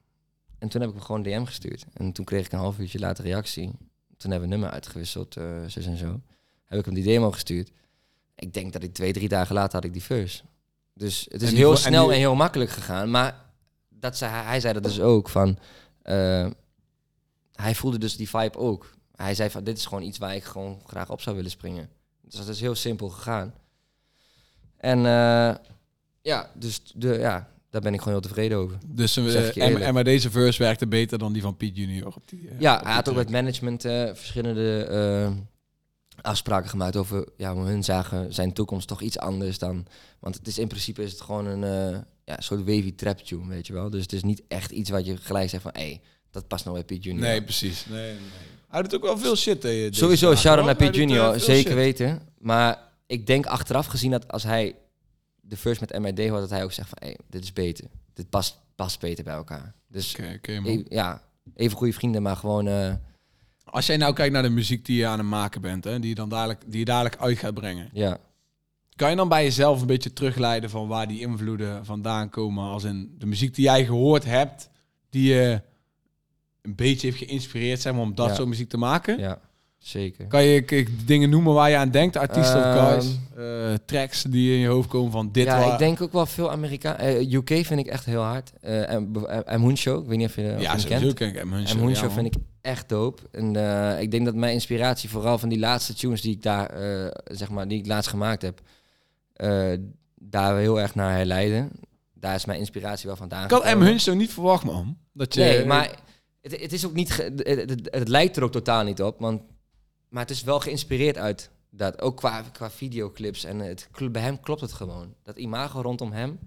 En toen heb ik hem gewoon DM gestuurd. En toen kreeg ik een half uurtje later reactie. Toen hebben we nummer uitgewisseld, zus en zo. Heb ik hem die demo gestuurd. Ik denk dat ik twee, drie dagen later had ik die verse. Dus het is heel en snel en heel makkelijk gegaan. Maar dat zei, hij- hij zei dat dus ook van... eh, hij voelde dus die vibe ook. Hij zei van, dit is gewoon iets waar ik gewoon graag op zou willen springen. Dus dat is heel simpel gegaan. En eh, ja, dus de, ja, daar ben ik gewoon heel tevreden over. Dus je en, maar deze verse werkte beter dan die van Piet Junior. Op die, eh, Ja, op hij had ook met management verschillende afspraken gemaakt over ja, hoe hun zagen zijn toekomst toch iets anders dan. Want het is in principe is het gewoon een ja, soort wavy trap tune, weet je wel. Dus het is niet echt iets wat je gelijk zegt van hé, hey, dat past nou bij Piet Junior. Nee, precies. Nee, nee. Hij doet ook wel veel shit. Sowieso, shout-out naar Piet Junior, zeker shit. weten. Maar ik denk achteraf gezien dat als hij de first met MRD hoort, dat hij ook zegt van hey, dit is beter. Dit past, past beter bij elkaar. Dus man. e- ja, even goede vrienden, maar gewoon... eh, Als jij nou kijkt naar de muziek die je aan het maken bent, hè, die je dan dadelijk, die je dadelijk uit gaat brengen, ja. kan je dan bij jezelf een beetje terugleiden van waar die invloeden vandaan komen? Als in de muziek die jij gehoord hebt, die je een beetje heeft geïnspireerd maar, om dat Ja. soort muziek te maken? Ja, zeker. Kan je k- dingen noemen waar je aan denkt? Artiesten of Ehm, guys? eh, tracks die in je hoofd komen van dit ja, ik denk ook wel veel Amerikaan. eh, UK vind ik echt heel hard. Eh en Moon Show, ik weet niet of je, je Ja, kent. ken ik Moon Show vind ik echt dope. En ik denk dat mijn inspiratie vooral van die laatste tunes die ik daar, zeg maar, die ik laatst gemaakt heb, daar heel erg naar herleiden. Daar is mijn inspiratie wel vandaan. Ik had M. zo niet verwacht, man. Dat je, Nee, maar het, het is ook niet. ge- het, het, het lijkt er ook totaal niet op. Want, maar het is wel geïnspireerd uit dat. Ook qua, qua videoclips. En het, bij hem klopt het gewoon. Dat imago rondom hem.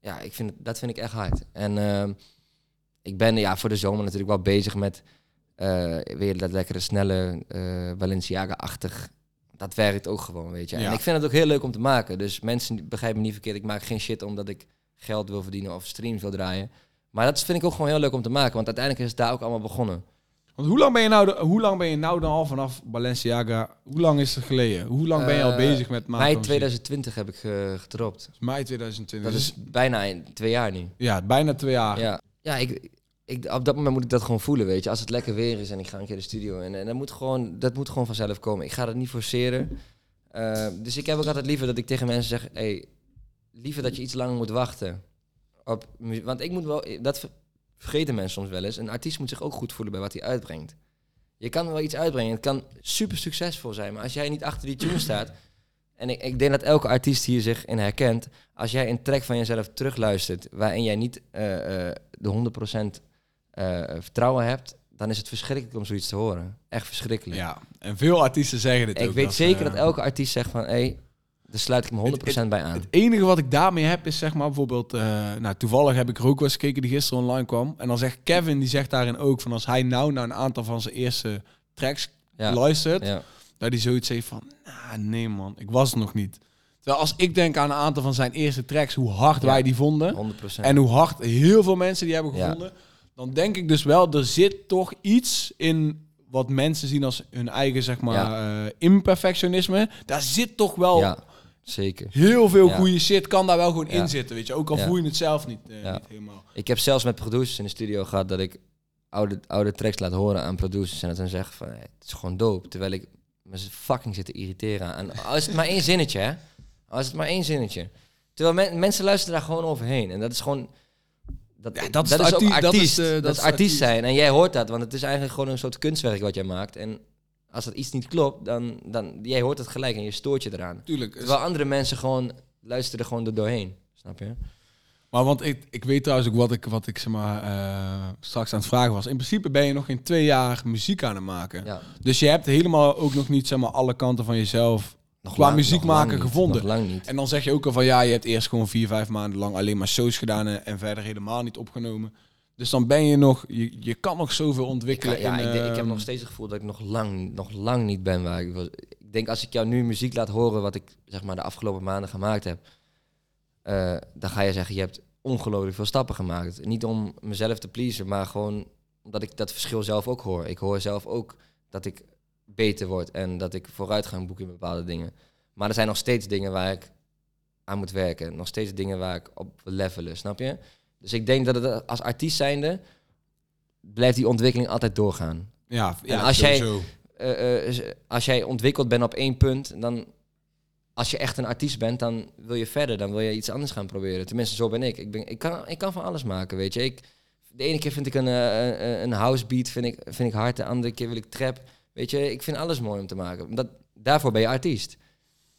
Ja, ik vind, dat vind ik echt hard. En ehm, ik ben ja, voor de zomer natuurlijk wel bezig met. eh, weer dat lekkere, snelle eh Balenciaga-achtig. Dat werkt ook gewoon, weet je. Ja. En ik vind het ook heel leuk om te maken. Dus mensen begrijpen me niet verkeerd. Ik maak geen shit omdat ik geld wil verdienen of streams wil draaien. Maar dat vind ik ook gewoon heel leuk om te maken. Want uiteindelijk is het daar ook allemaal begonnen. Want hoe lang ben je nou, de- hoe lang ben je nou dan al vanaf Balenciaga? Hoe lang is het geleden? Hoe lang ben je al Eh, bezig met maken? Mei van muziek? 2020 heb ik eh, gedropt. Mei 2020. Dat is bijna een- twee jaar nu. ja, bijna twee jaar. Ja, ja ik, ik, op dat moment moet ik dat gewoon voelen, weet je. Als het lekker weer is en ik ga een keer de studio in. En dat moet gewoon, dat moet gewoon vanzelf komen. Ik ga dat niet forceren. Eh, dus ik heb ook altijd liever dat ik tegen mensen zeg... Hey, liever dat je iets langer moet wachten. Op, want ik moet wel... Dat ver- vergeten mensen soms wel eens. Een artiest moet zich ook goed voelen bij wat hij uitbrengt. Je kan wel iets uitbrengen. Het kan super succesvol zijn. Maar als jij niet achter die tune staat... [CLEARS THROAT] En ik, ik denk dat elke artiest hier zich in herkent. Als jij een track van jezelf terugluistert... waarin jij niet eh, eh, de 100% eh, vertrouwen hebt... dan is het verschrikkelijk om zoiets te horen. Echt verschrikkelijk. Ja, en veel artiesten zeggen dit ik ook, weet dat, zeker dat elke artiest zegt van... hé, hey, daar sluit ik me 100% bij aan. Het enige wat ik daarmee heb is zeg maar bijvoorbeeld... eh, nou, toevallig heb ik er ook wel eens gekeken die gisteren online kwam. En dan zegt Kevin, die zegt daarin ook van... als hij nou naar een aantal van zijn eerste tracks Ja. luistert... Ja. dat hij zoiets heeft van... nah, nee man, ik was het nog niet. Terwijl als ik denk aan een aantal van zijn eerste tracks... hoe hard Ja. wij die vonden... 100%. en hoe hard heel veel mensen die hebben gevonden... dan denk ik dus wel, er zit toch iets in... wat mensen zien als hun eigen, zeg maar, eh, imperfectionisme. Daar zit toch wel... zeker. Heel veel Ja. goede shit kan daar wel gewoon in zitten, weet je. Ook al voel je het zelf niet, eh, niet helemaal. Ik heb zelfs met producers in de studio gehad dat ik oude, oude tracks laat horen aan producers en dat dan zeg van hey, het is gewoon dope. Terwijl ik me fucking zit te irriteren aan. Al is het maar één zinnetje, hè? Al is het maar één zinnetje. Terwijl men- mensen luisteren daar gewoon overheen. En dat is gewoon. Dat, Ja, dat, dat is ook dat artiest. de- Dat, dat is is artiest artiest. zijn. En jij hoort dat, want het is eigenlijk gewoon een soort kunstwerk wat jij maakt. En als dat iets niet klopt, dan, dan jij hoort het gelijk en je stoort je eraan. Tuurlijk. Terwijl andere mensen gewoon luisteren gewoon er doorheen. Snap je? Maar want ik, ik weet trouwens ook wat ik, wat ik zeg maar, eh, straks aan het vragen was. In principe ben je nog geen twee jaar muziek aan het maken. Ja. Dus je hebt helemaal ook nog niet zeg maar, alle kanten van jezelf Nog Qua lang- muziek nog maken niet, gevonden. Nog lang niet. En dan zeg je ook al van ja, je hebt eerst gewoon vier, vijf maanden lang alleen maar shows gedaan en verder helemaal niet opgenomen. Dus dan ben je nog, je, je kan nog zoveel Ik, ontwikkelen. kan- ja, in, ik, denk- ik heb ehm, nog steeds het gevoel dat ik nog lang, nog lang niet ben waar ik was. Ik denk als ik jou nu muziek laat horen wat ik zeg maar de afgelopen maanden gemaakt heb, eh, dan ga je zeggen je hebt ongelooflijk veel stappen gemaakt. Niet om mezelf te pleasen, maar gewoon omdat ik dat verschil zelf ook hoor. Ik hoor zelf ook dat ik beter word en dat ik vooruitgang boek in bepaalde dingen. Maar er zijn nog steeds dingen waar ik aan moet werken. Nog steeds dingen waar ik op levelen, snap je? Dus ik denk dat het als artiest zijnde blijft die ontwikkeling altijd doorgaan. ja, ja, als jij-. Eh, eh, als jij ontwikkeld bent op één punt, dan als je echt een artiest bent, dan wil je verder, dan wil je iets anders gaan proberen. Tenminste, zo ben ik. Ik, ben, ik, kan, ik kan van alles maken, weet je. Ik, de ene keer vind ik een, eh, een- een house beat vind ik, vind ik hard, de andere keer wil ik trap. Weet je, ik vind alles mooi om te maken. Dat, daarvoor ben je artiest.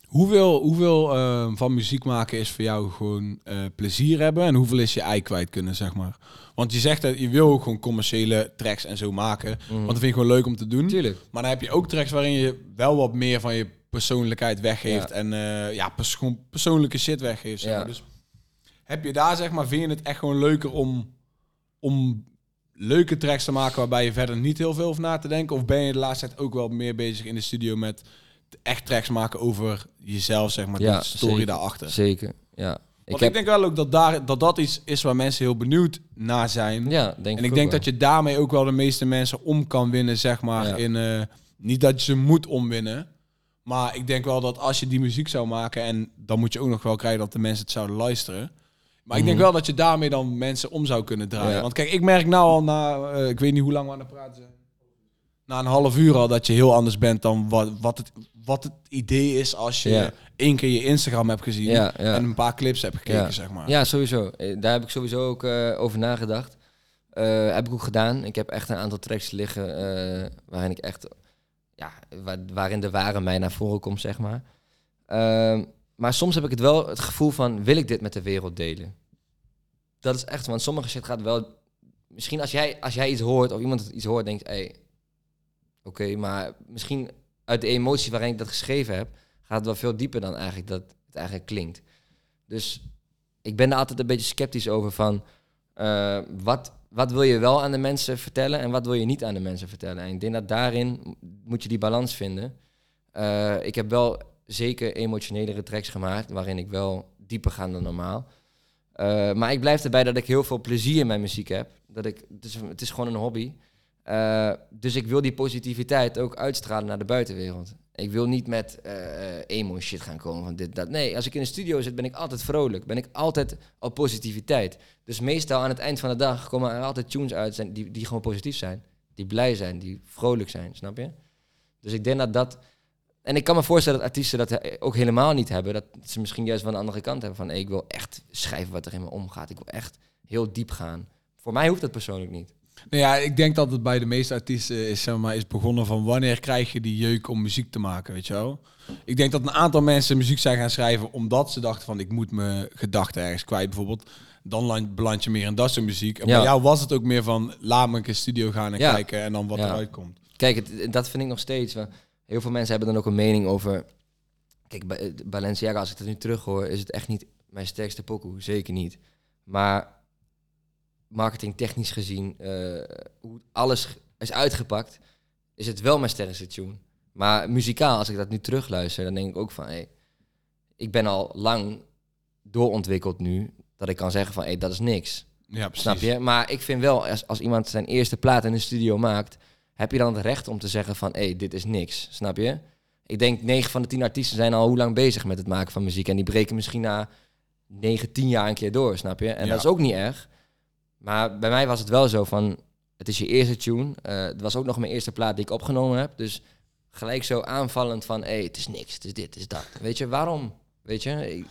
Hoeveel, hoeveel ehm, van muziek maken is voor jou gewoon eh, plezier hebben en hoeveel is je ei kwijt kunnen, zeg maar? Want je zegt dat je wil ook gewoon commerciële tracks en zo maken, want dat vind je gewoon leuk om te doen. Tuurlijk. Maar dan heb je ook tracks waarin je wel wat meer van je persoonlijkheid weggeeft. Ja. En eh, ja, pers gewoon persoonlijke shit weggeeft. Zeg Ja. maar. Dus heb je daar, zeg maar, vind je het echt gewoon leuker om, om leuke tracks te maken waarbij je verder niet heel veel over na te denken? Of ben je de laatste tijd ook wel meer bezig in de studio met echt tracks maken over jezelf, zeg maar, Ja, de story zeker. daarachter? Zeker, ja. Ik Want heb, ik denk wel ook dat, daar, dat dat iets is waar mensen heel benieuwd naar zijn. ja, denk En ik ik denk dat je daarmee ook wel de meeste mensen om kan winnen, zeg maar. Ja. In, eh, niet dat je ze moet omwinnen. Maar ik denk wel dat als je die muziek zou maken... en dan moet je ook nog wel krijgen dat de mensen het zouden luisteren. Maar ik denk Mhm. wel dat je daarmee dan mensen om zou kunnen draaien. Ja. Want kijk, ik merk nou al na... eh, ik weet niet hoe lang we aan het praten zijn. Na een half uur al dat je heel anders bent dan wat, wat, het, wat het idee is... als je Ja. één keer je Instagram hebt gezien... Ja, ja. en een paar clips hebt gekeken, Ja. zeg maar. Ja, sowieso. Eh, Daar heb ik sowieso ook eh, over nagedacht. Eh, heb ik ook gedaan. Ik heb echt een aantal tracks liggen eh, waarin ik echt, ja, waar, waarin de ware mij naar voren komt, zeg maar. Ehm, maar soms heb ik het wel het gevoel van, wil ik dit met de wereld delen? Dat is echt, want sommige shit gaat wel... Misschien als jij, als jij iets hoort, of iemand iets hoort, denkt, hé, hey, oké, maar misschien uit de emotie waarin ik dat geschreven heb, gaat het wel veel dieper dan eigenlijk dat het eigenlijk klinkt. Dus ik ben er altijd een beetje sceptisch over van eh, wat, wat wil je wel aan de mensen vertellen en wat wil je niet aan de mensen vertellen. En ik denk dat daarin moet je die balans vinden. Eh, ik heb wel zeker emotionelere tracks gemaakt waarin ik wel dieper ga dan normaal. Eh, maar ik blijf erbij dat ik heel veel plezier in mijn muziek heb. Dat ik, het, is, het is gewoon een hobby. Eh, dus ik wil die positiviteit ook uitstralen naar de buitenwereld. Ik wil niet met eh, emo shit gaan komen van dit, dat. Nee, als ik in de studio zit, ben ik altijd vrolijk. Ben ik altijd op positiviteit. Dus meestal aan het eind van de dag komen er altijd tunes uit zijn die, die gewoon positief zijn. Die blij zijn, die vrolijk zijn, snap je? Dus ik denk dat dat... En ik kan me voorstellen dat artiesten dat ook helemaal niet hebben. Dat ze misschien juist van de andere kant hebben van... Ik wil echt schrijven wat er in me omgaat. Ik wil echt heel diep gaan. Voor mij hoeft dat persoonlijk niet. Nou ja, ik denk dat het bij de meeste artiesten is, zeg maar, is begonnen van wanneer krijg je die jeuk om muziek te maken, weet je wel? Ik denk dat een aantal mensen muziek zijn gaan schrijven omdat ze dachten van ik moet mijn gedachten ergens kwijt bijvoorbeeld. Dan land- beland je meer in dat soort muziek. En Ja. bij jou was het ook meer van laat me een keer studio gaan en Ja. kijken en dan wat Ja. eruit komt. Kijk, het, dat vind ik nog steeds. Heel veel mensen hebben dan ook een mening over... Kijk, Ba- Balenciaga, als ik dat nu terug hoor, is het echt niet mijn sterkste pokoe. Zeker niet. Maar marketingtechnisch gezien, eh, hoe alles is uitgepakt, is het wel mijn sterkste tune. Maar muzikaal, als ik dat nu terugluister, dan denk ik ook van... Hey, ik ben al lang doorontwikkeld nu, dat ik kan zeggen van... Hey, dat is niks. Ja, precies. Snap je? Maar ik vind wel, als, als iemand zijn eerste plaat in de studio maakt, heb je dan het recht om te zeggen van, hé, hey, dit is niks. Snap je? Ik denk 9 van de 10 artiesten zijn al hoe lang bezig met het maken van muziek. En die breken misschien na 9, 10 jaar een keer door, snap je? En Ja. dat is ook niet erg. Maar bij mij was het wel zo van, het is je eerste tune. Eh, het was ook nog mijn eerste plaat die ik opgenomen heb. Dus gelijk zo aanvallend van, hé, hey, het is niks, het is dit, het is dat. Weet je, waarom? Weet je, Ik-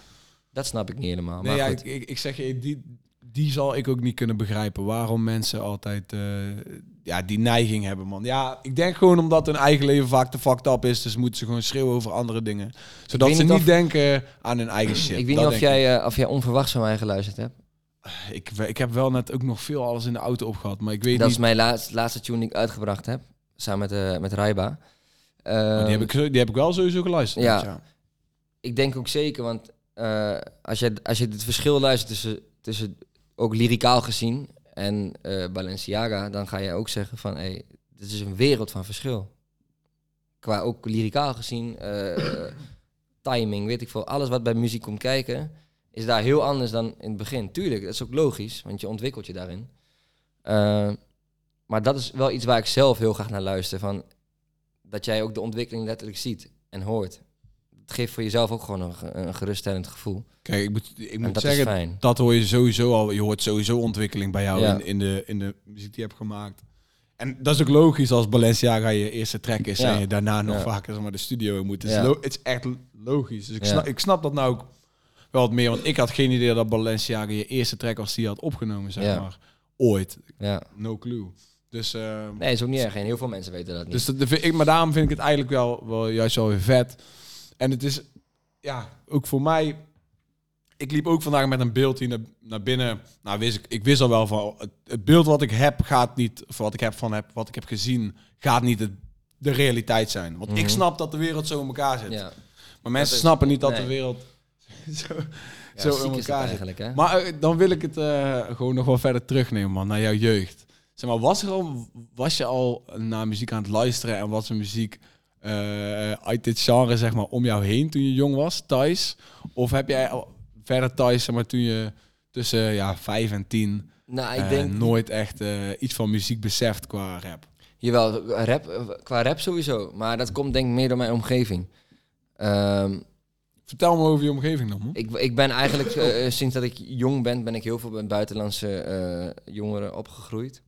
dat snap ik niet helemaal. Nee, maar ja, goed. ik, ik, ik zeg je, die, die zal ik ook niet kunnen begrijpen. Waarom mensen altijd eh, ja, die neiging hebben, man. Ja, ik denk gewoon omdat hun eigen leven vaak te fucked up is. Dus moeten ze gewoon schreeuwen over andere dingen. Zodat ze niet of- denken aan hun eigen shit. ik weet Dat niet of jij, eh, of jij onverwachts van mij geluisterd hebt. Ik, ik heb wel net ook nog veel alles in de auto opgehad. Maar ik weet Dat niet... is mijn laatste, laatste tune die ik uitgebracht heb. Samen met, eh met Raiba. maar die, heb ik, zo- die heb ik wel sowieso geluisterd. ja. ja. Ik denk ook zeker, want eh, als, je, als je het verschil luistert tussen, tussen ook lyricaal gezien en eh, Balenciaga, dan ga je ook zeggen van, hey, dit is een wereld van verschil. Qua ook lyricaal gezien, eh, [COUGHS] timing, weet ik veel, alles wat bij muziek komt kijken, is daar heel anders dan in het begin. Tuurlijk, dat is ook logisch, want je ontwikkelt je daarin. Eh, maar dat is wel iets waar ik zelf heel graag naar luister, van dat jij ook de ontwikkeling letterlijk ziet en hoort. Het geeft voor jezelf ook gewoon een, ge- een geruststellend gevoel. Kijk, ik moet, ik moet dat zeggen, dat hoor je sowieso al. Je hoort sowieso ontwikkeling bij jou Ja. in, in, de, in de muziek die je hebt gemaakt. En dat is ook logisch als Balenciaga je eerste track is Ja. en je daarna nog Ja. vaker zeg maar, de studio moet. Het is, het is echt logisch. Dus ik, snap, ik snap dat nou ook wat meer. Want ik had geen idee dat Balenciaga je eerste track als die had opgenomen, zeg Ja. maar. Ooit. Ja. No clue. Dus, eh, Nee, is ook niet erg. En heel veel mensen weten dat niet. dus dat, ik, maar daarom vind ik het eigenlijk wel, wel juist wel weer vet. En het is, ja, ook voor mij. Ik liep ook vandaag met een beeld hier naar, naar binnen. Nou, wist ik, ik wist al wel van het, het beeld wat ik heb gaat niet, of wat ik heb van heb, wat ik heb gezien, gaat niet het, de realiteit zijn. Want ik Mhm. snap dat de wereld zo in elkaar zit. ja. Maar mensen is- snappen niet dat de wereld [LAUGHS] zo, Ja, zo in elkaar eigenlijk, hè? Maar eh, dan wil ik het eh, gewoon nog wel verder terugnemen, man, naar jouw jeugd. Zeg maar, was, er al, was je al naar muziek aan het luisteren en was er muziek eh, uit dit genre, zeg maar, om jou heen toen je jong was, thuis? Of heb jij al verder thuis, zeg maar, toen je tussen ja, vijf en tien nou, ik denk... nooit echt iets van muziek beseft qua rap? Jawel, rap, qua rap sowieso. Maar dat komt denk ik meer door mijn omgeving. Ehm, Vertel me over je omgeving dan, man. ik, ik ben eigenlijk, eh, sinds dat ik jong ben, ben ik heel veel met buitenlandse eh, jongeren opgegroeid.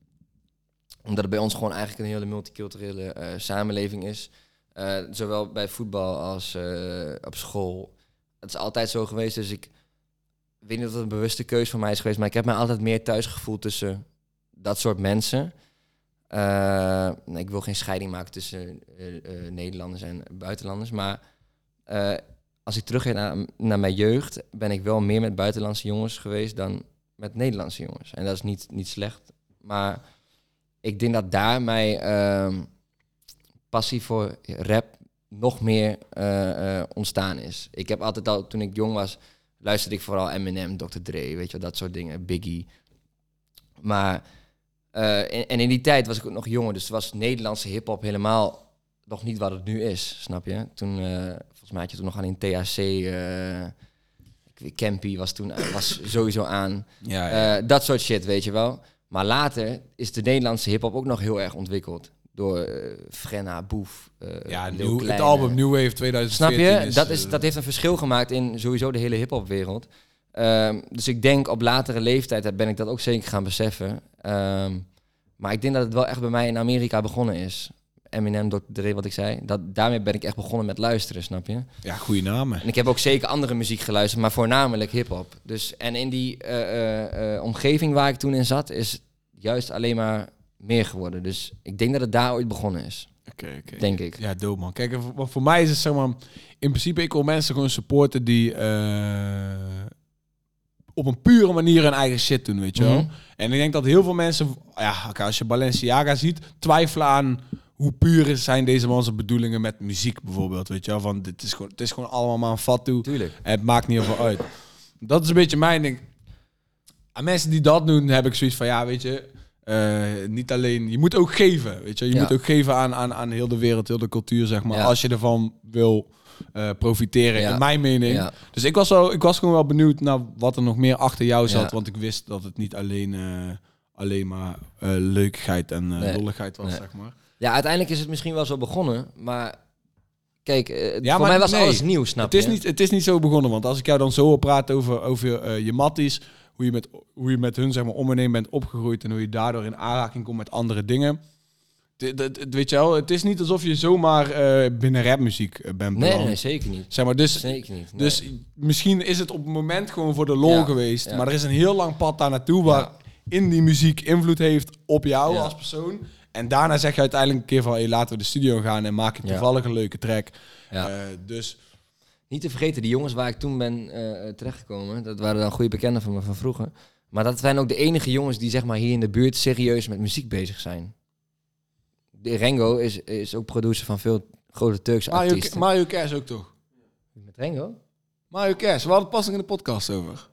Omdat het bij ons gewoon eigenlijk een hele multiculturele eh, samenleving is. Eh, zowel bij voetbal als eh, op school. Het is altijd zo geweest, dus ik weet niet of het een bewuste keuze van mij is geweest, maar ik heb mij altijd meer thuis gevoeld tussen dat soort mensen. Eh, ik wil geen scheiding maken tussen eh, eh, Nederlanders en buitenlanders, maar eh, als ik terug ga naar, naar mijn jeugd, ben ik wel meer met buitenlandse jongens geweest dan met Nederlandse jongens. En dat is niet, niet slecht, maar ik denk dat daar mijn ehm, passie voor rap nog meer eh, eh, ontstaan is. Ik heb altijd al, toen ik jong was, luisterde ik vooral Eminem, Dr. Dre, weet je wel, dat soort dingen, Biggie. Maar, eh, en, in die tijd was ik ook nog jonger, dus was Nederlandse hip-hop helemaal nog niet wat het nu is, snap je? Toen, volgens mij had je toen nog alleen THC, eh, ik weet- Campy was toen was [LAUGHS] sowieso aan. Ja, Eh, dat soort shit, weet je wel. Maar later is de Nederlandse hip-hop ook nog heel erg ontwikkeld. Door eh Frenna, Boef, eh ja nieuw, het album New Wave 2014 Snap je? dat, is, eh, dat heeft een verschil gemaakt in sowieso de hele hip-hopwereld. Ehm, dus ik denk op latere leeftijd ben ik dat ook zeker gaan beseffen. Ehm, maar ik denk dat het wel echt bij mij in Amerika begonnen is. Eminem, Dr. Dre, wat ik zei. Dat, daarmee ben ik echt begonnen met luisteren, snap je? Ja, goede namen. En ik heb ook zeker andere muziek geluisterd, maar voornamelijk hip-hop. Dus, en in die eh, eh, eh, omgeving waar ik toen in zat, is juist alleen maar meer geworden. Dus ik denk dat het daar ooit begonnen is, Oké, oké. denk ik. Ja, dope man. Kijk, voor, voor mij is het zeg maar... In principe, ik wil mensen gewoon supporten die... op een pure manier hun eigen shit doen, weet je wel. Mhm. En ik denk dat heel veel mensen... Ja, als je Balenciaga ziet, twijfelen aan... Hoe puur zijn deze man zijn bedoelingen met muziek bijvoorbeeld, weet je wel. Van, dit is gewoon, het is gewoon allemaal maar een toe. Tuurlijk. En het maakt niet heel veel uit. Dat is een beetje mijn ding. Aan mensen die dat doen, heb ik zoiets van, ja, weet je, eh, niet alleen, je moet ook geven, weet je. Je Ja. moet ook geven aan, aan, aan heel de wereld, heel de cultuur, zeg maar, Ja. als je ervan wil eh, profiteren, Ja. in mijn mening. Dus ik was, wel, ik was gewoon wel benieuwd naar wat er nog meer achter jou zat, want ik wist dat het niet alleen, eh, alleen maar leukigheid en lolligheid was, Nee. zeg maar. Ja, uiteindelijk is het misschien wel zo begonnen, maar kijk, eh, Ja, voor maar mij was nee. alles nieuw, snap Het is, je? niet, het is niet zo begonnen, want als ik jou dan zo hoor praten over, over eh, je matties, hoe je, met, hoe je met hun zeg maar, om en heen bent opgegroeid en hoe je daardoor in aanraking komt met andere dingen, dit- weet je wel, het is niet alsof je zomaar eh, binnen rapmuziek bent Nee, beland. nee, zeker niet. Zeg maar, dus, Zeker niet. nee. dus misschien is het op het moment gewoon voor de lol Ja, geweest. ja. Maar er is een heel lang pad daar naartoe waar in die muziek invloed heeft op jou als persoon. En daarna zeg je uiteindelijk een keer van, hey, laten we de studio gaan en maak je Ja. toevallig een leuke track. Ja. Eh, dus Niet te vergeten, die jongens waar ik toen ben eh, terechtgekomen, dat waren dan goede bekenden van me van vroeger. Maar dat zijn ook de enige jongens die zeg maar hier in de buurt serieus met muziek bezig zijn. De Rengo is, is ook producer van veel grote Turkse Mario, artiesten. Mario Cash ook toch? Met Rengo? Mario Cash, we hadden pas in de podcast over.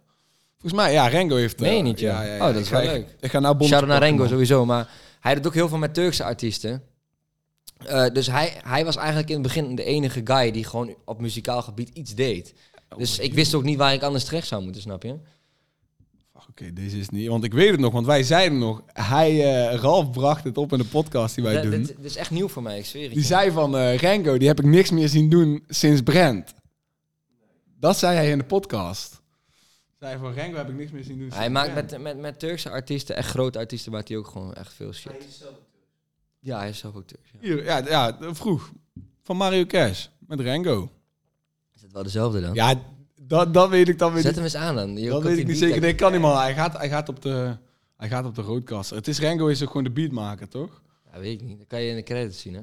Volgens mij, ja, Rengo heeft... Je eh, niet, ja? Oh, dat Ik is ga- wel leuk. Ik ga nou Shout-out naar Rengo man. sowieso, maar hij doet ook heel veel met Turkse artiesten. Eh, dus hij, hij was eigenlijk in het begin de enige guy die gewoon op muzikaal gebied iets deed. Oh, Dus ik wist ook niet waar ik anders terecht zou moeten, snap je? Oké, deze is niet... Want ik weet het nog, want wij zeiden nog... Hij, eh, Ralf bracht het op in de podcast die wij Dat, doen. dit, dit is echt nieuw voor mij, ik zweer het Die je. zei van eh Rengo, die heb ik niks meer zien doen sinds Brand. Dat zei hij in de podcast. Van Rengo heb ik niks meer zien doen Hij maakt met, met, met Turkse artiesten, echt grote artiesten, maakt hij ook gewoon echt veel shit. Ja, hij is zelf ook Turks. Ja. Hier, ja, ja, vroeg. Van Mario Cash. Met Rengo. Is het wel dezelfde dan? Ja, dat, dat weet ik dan weer Zet hem eens aan dan. Je Dat weet ik niet zeker. Nee, kan niet man. Hij gaat, hij gaat op de... Hij gaat op de roadcaster. Het is Rengo is ook gewoon de beatmaker, toch? Ja, weet ik niet. Dat kan je in de credits zien, hè?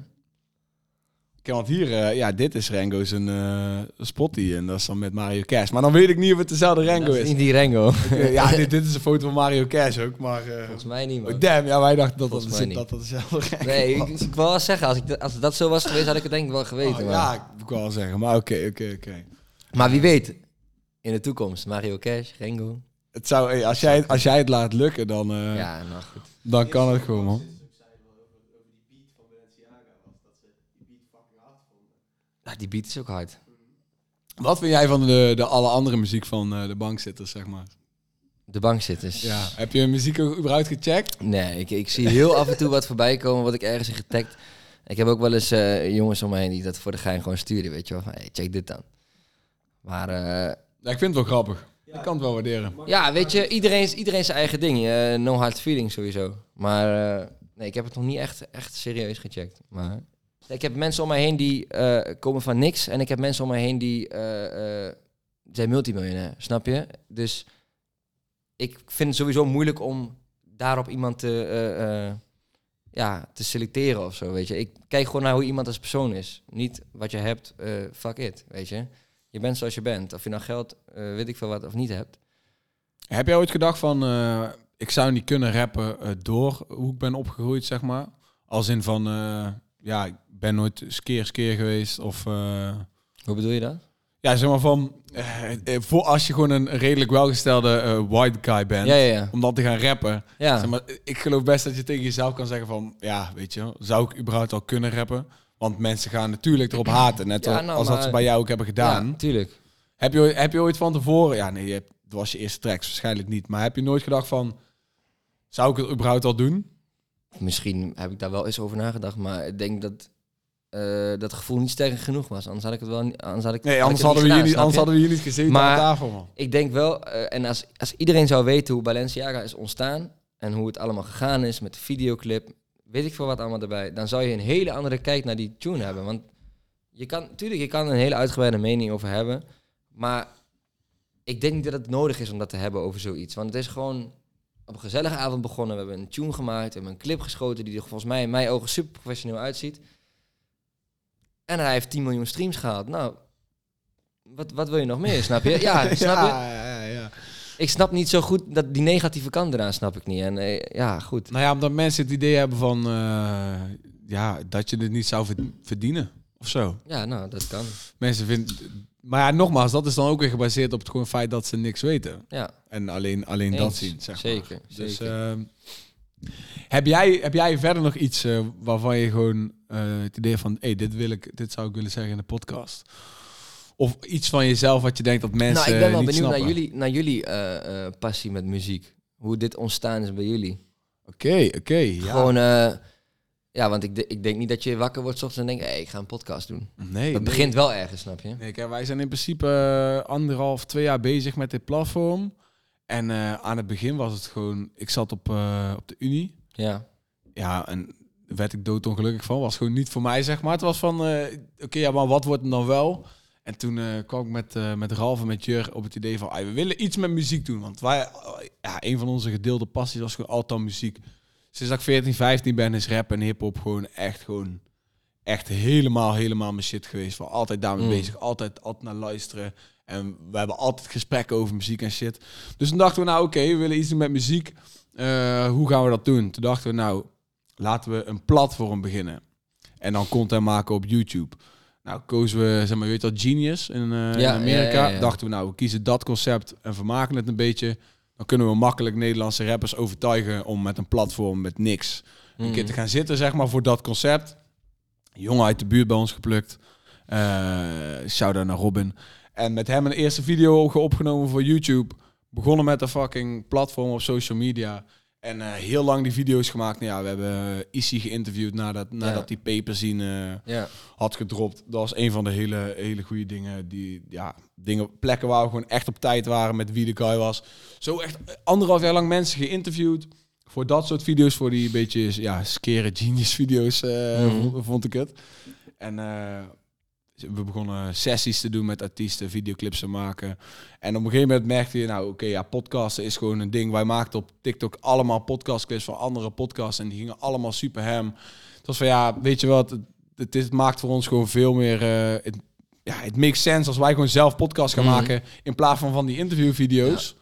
Want hier, eh, ja, dit is Rengo zijn eh spotty en dat is dan met Mario Cash. Maar dan weet ik niet of het dezelfde Rengo is is. niet die Rengo. Eh, ja, [LAUGHS] dit, dit is een foto van Mario Cash ook, maar... eh, Volgens mij niet, man. damn, ja, wij dachten dat dat, dat, dat dezelfde Rengo Nee, was. ik, ik wil wel zeggen, als, ik, dat- als dat zo was geweest, had ik het denk ik wel geweten. Oh, maar. ja, ik moet wel zeggen, maar oké, oké, oké. maar wie weet, in de toekomst, Mario Cash, Rengo. Het zou, hey, als, jij, als jij het laat lukken, dan, Ja, nou goed. dan kan het gewoon, man. Ja, die beat is ook hard. Wat vind jij van de, de alle andere muziek van eh, de bankzitters, zeg maar? De bankzitters. Ja. Heb je muziek ook überhaupt gecheckt? Nee, ik, ik zie heel af en toe wat voorbij komen wat ik ergens in getagd. Ik heb ook wel eens eh, jongens om me heen die dat voor de gein gewoon sturen, weet je wel. Van, hey, check dit dan. Maar eh, Ja, ik vind het wel grappig. Ik kan het wel waarderen. ja, weet je, iedereen, iedereen zijn eigen ding. Eh, no hard feelings sowieso. Maar nee, ik heb het nog niet echt, echt serieus gecheckt. Maar ik heb mensen om mij heen die eh, komen van niks. En ik heb mensen om mij heen die eh, eh, zijn multimiljonair, snap je? Dus ik vind het sowieso moeilijk om daarop iemand te, ja, te selecteren of zo, weet je. Ik kijk gewoon naar hoe iemand als persoon is. Niet wat je hebt, fuck it, weet je. Je bent zoals je bent. Of je nou geld, weet ik veel wat, of niet hebt. Heb jij ooit gedacht van, ik zou niet kunnen rappen door hoe ik ben opgegroeid, zeg maar? Als in van, ja, ik ben nooit skeer skeer geweest of... eh, Hoe bedoel je dat? ja, zeg maar van, eh, eh, voor als je gewoon een redelijk welgestelde eh, white guy bent, Ja, ja, ja. om dan te gaan rappen. Ja, Zeg maar, ik geloof best dat je tegen jezelf kan zeggen van, ja, weet je, zou ik überhaupt al kunnen rappen? Want mensen gaan natuurlijk erop haten, net nou, als dat ze bij jou ook hebben gedaan. ja, tuurlijk. Heb, je, ooit- heb je ooit van tevoren, ja nee, je hebt, dat was je eerste tracks, waarschijnlijk niet, maar heb je nooit gedacht van, zou ik het überhaupt al doen? Misschien heb ik daar wel eens over nagedacht, maar ik denk dat eh, dat gevoel niet sterk genoeg was. Anders had ik het wel niet. Anders had ik, Nee, had anders ik het hadden, we hier gedaan, niet, snap anders hadden we hier niet gezeten Maar- aan tafel, man. Ik denk wel, eh, en als, als iedereen zou weten hoe Balenciaga is ontstaan en hoe het allemaal gegaan is met de videoclip, weet ik veel wat allemaal erbij, dan zou je een hele andere kijk naar die tune hebben. Want je kan, natuurlijk, je kan een hele uitgebreide mening over hebben, maar ik denk niet dat het nodig is om dat te hebben over zoiets. Want het is gewoon op een gezellige avond begonnen. We hebben een tune gemaakt, we hebben een clip geschoten die er volgens mij in mijn ogen super professioneel uitziet. En hij heeft 10 miljoen streams gehaald. Nou, wat, wat wil je nog meer, snap je? Ja, [LAUGHS] snap je? Ja, ja, ja. Ik snap niet zo goed dat die negatieve kant eraan snap ik niet. En eh, ja, goed. Nou ja, omdat mensen het idee hebben van, eh, ja, dat je het niet zou verd- verdienen, of zo. Ja, nou, dat kan. Mensen vinden... Maar ja, nogmaals, dat is dan ook weer gebaseerd op het gewoon feit dat ze niks weten. Ja, En alleen, alleen dat zien, zeg maar. Zeker, Dus zeker. ehm, heb, jij, heb jij verder nog iets eh, waarvan je gewoon eh, het idee van... hey, dit, wil ik, dit zou ik willen zeggen in de podcast? Of iets van jezelf wat je denkt dat mensen nou, ik ben wel benieuwd naar jullie, naar jullie eh, passie met muziek. Hoe dit ontstaan is bij jullie. Oké, oké. ja. Gewoon, ja, want ik, ik denk niet dat je wakker wordt 's ochtends en denkt, hey, ik ga een podcast doen. Nee, dat nee. begint wel ergens, snap je? Nee, kijk, wij zijn in principe anderhalf, twee jaar bezig met dit platform. En eh, aan het begin was het gewoon... Ik zat op, eh, op de Unie. Ja. Ja, en werd ik doodongelukkig van. Was gewoon niet voor mij, zeg maar. Het was van, eh, oké, ja, maar wat wordt het dan wel? En toen kwam ik met, met Ralf en met Jur op het idee van, "Ai, we willen iets met muziek doen. Want wij, ja, een van onze gedeelde passies was gewoon altijd muziek. Sinds dat ik 14, 15 ben, is rap en hip-hop gewoon echt gewoon echt helemaal, helemaal mijn shit geweest. Van altijd daarmee Mm. bezig, altijd, altijd naar luisteren. En we hebben altijd gesprekken over muziek en shit. Dus toen dachten we, nou oké, we willen iets doen met muziek. Eh, hoe gaan we dat doen? Toen dachten we, nou, laten we een platform beginnen. En dan content maken op YouTube. Nou, kozen we, zeg maar, weet je dat, Genius in, eh, in Amerika. ja, ja, ja. Dachten we, nou, we kiezen dat concept en vermaken het een beetje. Dan kunnen we makkelijk Nederlandse rappers overtuigen om met een platform met niks een Mm. keer te gaan zitten, zeg maar, voor dat concept. Jongen uit de buurt bij ons geplukt. Eh shout-out naar Robin. En met hem een eerste video opgenomen voor YouTube. Begonnen met een fucking platform op social media. En eh, heel lang die video's gemaakt. Nou ja, we hebben uh, Issy geïnterviewd nadat, nadat die paper zien eh, Ja. had gedropt. Dat was een van de hele, hele goede dingen. Die, ja, dingen, plekken waar we gewoon echt op tijd waren met wie de guy was. Zo echt anderhalf jaar lang mensen geïnterviewd. Voor dat soort video's, voor die beetje ja, scare genius video's, eh, Mhm. vond, vond ik het. En eh, we begonnen sessies te doen met artiesten, videoclips te maken. En op een gegeven moment merkte je, nou oké, ja, podcasten is gewoon een ding. Wij maakten op TikTok allemaal podcastclips van andere podcasts en die gingen allemaal super hem. Het was van ja, weet je wat, het, het maakt voor ons gewoon veel meer. eh, het, ja, het makes sense als wij gewoon zelf podcast gaan Mhm. maken in plaats van van die interviewvideo's.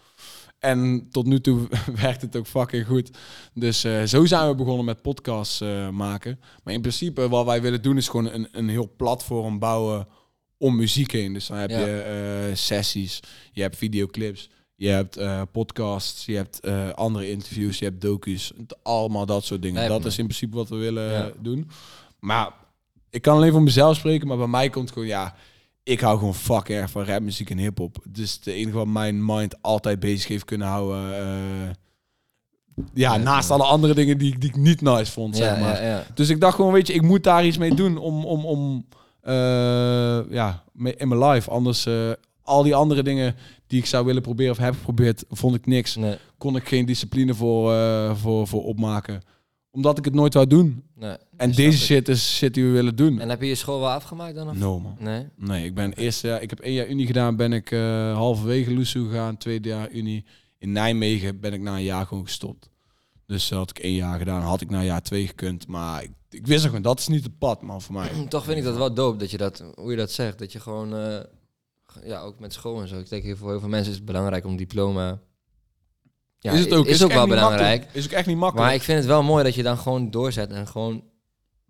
En tot nu toe [LAUGHS] werkt het ook fucking goed. Dus eh, zo zijn we begonnen met podcasts eh, maken. Maar in principe wat wij willen doen is gewoon een, een heel platform bouwen om muziek heen. Dus dan heb Ja. je eh, sessies, je hebt videoclips, je hebt podcasts, je hebt andere interviews, je hebt docu's. Allemaal dat soort dingen. Dat is in principe wat we willen Ja. doen. Maar ik kan alleen voor mezelf spreken, maar bij mij komt gewoon ja ik hou gewoon fucking erg van rapmuziek en hip-hop. Dus het enige wat mijn mind altijd bezig heeft kunnen houden. eh, ja, naast alle andere dingen die, ik- die ik niet nice vond, Ja, zeg maar. ja, ja. Dus ik dacht gewoon, weet je, ik moet daar iets mee doen om, om, om eh, ja, in mijn life. Anders, eh, al die andere dingen die ik zou willen proberen of heb geprobeerd, vond ik niks. Nee, Kon ik geen discipline voor, voor, voor opmaken. Omdat ik het nooit wou doen. nee. En deze shit is shit die we willen doen. En heb je je school wel afgemaakt dan? Of? No man. Nee? Nee, ik ben eerst jaar, ik heb één jaar Unie gedaan, ben ik eh, halverwege Lusu gegaan, tweede jaar Unie. In Nijmegen ben ik na een jaar gewoon gestopt. Dus had ik één jaar gedaan, had ik na jaar twee gekund. Maar ik, ik wist gewoon, dat is niet het pad, man, voor mij. [CLEARS THROAT] Toch vind ik dat wel dope dat je dat, hoe je dat zegt. Dat je gewoon, eh, ja, ook met school en zo. Ik denk heel voor heel veel mensen is het belangrijk om diploma. Ja, is het ook, Is, ook wel belangrijk. Is ook echt niet makkelijk. Maar ik vind het wel mooi dat je dan gewoon doorzet en gewoon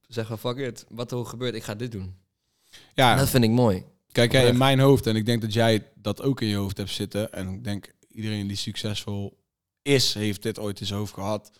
zegt van fuck it, wat er ook gebeurt, ik ga dit doen. ja, Dat vind ik mooi. kijk, hè, in mijn hoofd, en ik denk dat jij dat ook in je hoofd hebt zitten. En ik denk iedereen die succesvol is, heeft dit ooit in zijn hoofd gehad.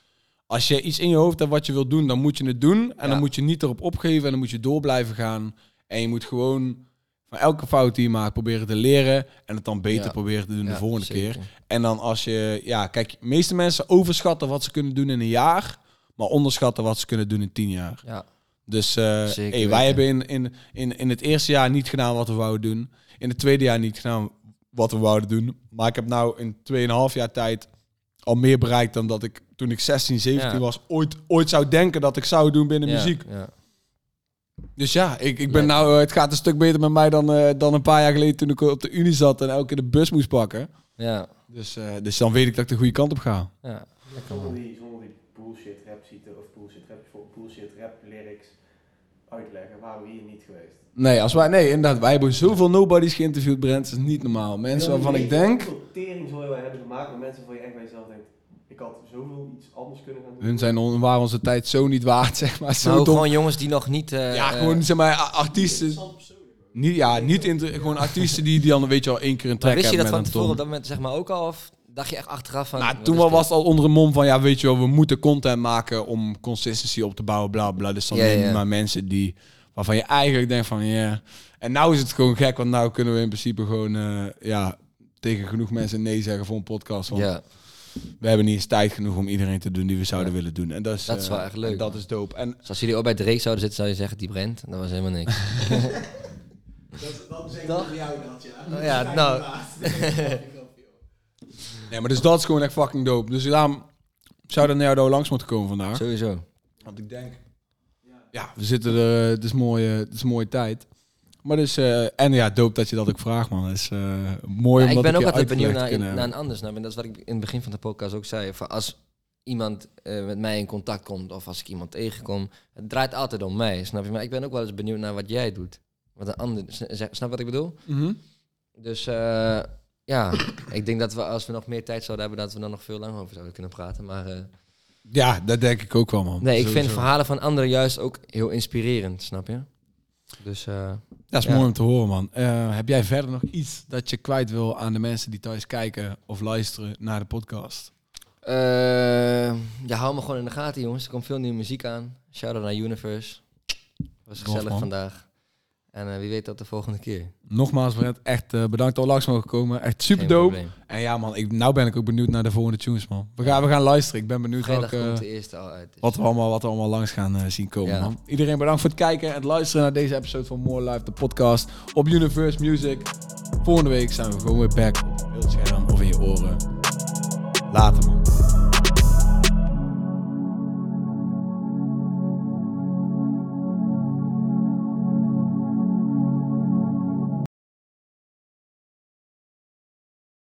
Als je iets in je hoofd hebt wat je wilt doen, dan moet je het doen. En Ja. dan moet je niet erop opgeven en dan moet je door blijven gaan. En je moet gewoon van elke fout die je maakt proberen te leren. En het dan beter Ja. proberen te doen de volgende zeker. keer. En dan als je, ja, kijk, de meeste mensen overschatten wat ze kunnen doen in een jaar. Maar onderschatten wat ze kunnen doen in tien jaar. Ja, Dus eh, hey, wij hebben in, in, in, in het eerste jaar niet gedaan wat we wouden doen. In het tweede jaar niet gedaan wat we wouden doen. Maar ik heb nou in 2,5 jaar tijd al meer bereikt dan dat ik toen ik 16, 17 Ja. was ooit, ooit zou denken dat ik zou doen binnen ja, muziek. Dus ja, ik, ik ben nou, eh, het gaat een stuk beter met mij dan, eh, dan een paar jaar geleden toen ik op de Unie zat en elke keer de bus moest pakken. ja, Dus, eh, dus dan weet ik dat ik de goede kant op ga. ja. Zonder die, zonder die bullshit rap zieten of bullshit rap voor bullshit rap lyrics uitleggen, waren we hier niet geweest. Nee, als wij, nee, inderdaad, wij hebben zoveel nobodies geïnterviewd, Brent. Dat is niet normaal. Mensen waarvan ik denk, Hoeveel tering zou wij hebben gemaakt met mensen van je echt bij jezelf denkt, ik had zoveel iets anders kunnen gaan doen. hun zijn on, waren onze tijd zo niet waard, [LAUGHS] zeg maar. Zo Maar gewoon jongens die nog niet... eh, ja, gewoon zeg maar artiesten. Niet, ja, niet in gewoon artiesten die, die dan weet je al één keer een maar track wist je dat hebben van tevoren op dat moment zeg maar ook al? Of dacht je echt achteraf van... Nou, toen wel was het al onder een mom van ja, weet je wel, we moeten content maken om consistency op te bouwen, bla bla. Dus dan Ja, neem je ja. maar mensen die waarvan je eigenlijk denkt van ja. En nou is het gewoon gek, want nou kunnen we in principe gewoon eh, ja tegen genoeg mensen nee zeggen voor een podcast. Want Ja, we hebben niet eens tijd genoeg om iedereen te doen die we zouden willen doen. En dat is, Dat is eh, wel echt leuk, en Dat man. is dope. En dus als jullie ook bij Drake zouden zitten, zou je zeggen, die Brent, dat was helemaal niks. [LAUGHS] Dat is Toch? voor jou dat, ja. Oh ja, nou. [LAUGHS] nee, maar dus dat is gewoon echt fucking dope. Dus daarom zou er naar jou daar langs moeten komen vandaag. Sowieso. Want ik denk, ja, we zitten er, het is mooie, het is een mooie tijd. Maar dus, eh, en ja, doop dat je dat ook vraagt, man. Het is eh, mooi Ja, om ik ben dat ook altijd benieuwd naar, in- naar een ander snap. je? En dat is wat ik in het begin van de podcast ook zei. Van als iemand eh, met mij in contact komt of als ik iemand tegenkom, het draait altijd om mij, snap je? Maar ik ben ook wel eens benieuwd naar wat jij doet. Wat een ander, snap wat ik bedoel? Mhm. Dus ja, [COUGHS] ik denk dat we als we nog meer tijd zouden hebben, dat we dan nog veel langer over zouden kunnen praten. Maar Ja, dat denk ik ook wel, man. nee, ik vind verhalen van anderen juist ook heel inspirerend, snap je? Dus eh, Dat is Ja. mooi om te horen, man. Eh, heb jij verder nog iets dat je kwijt wil aan de mensen die thuis kijken of luisteren naar de podcast? eh, ja, hou me gewoon in de gaten, jongens. Er komt veel nieuwe muziek aan. Shout-out naar Universe. Was gezellig vandaag. En eh, wie weet dat de volgende keer. Nogmaals, Brent, echt eh, bedankt dat we langs mogen komen. Echt super dope. En ja, man, ik, nou ben ik ook benieuwd naar de volgende tunes, man. We gaan, we gaan luisteren. Ik ben benieuwd welke, komt de eerste al uit. dus- wat, we allemaal, wat we allemaal langs gaan eh, zien komen, Ja. man. Iedereen bedankt voor het kijken en het luisteren naar deze episode van More Life, de podcast op Universe Music. Volgende week zijn we gewoon weer back op het beeldscherm of in je oren. Later, man.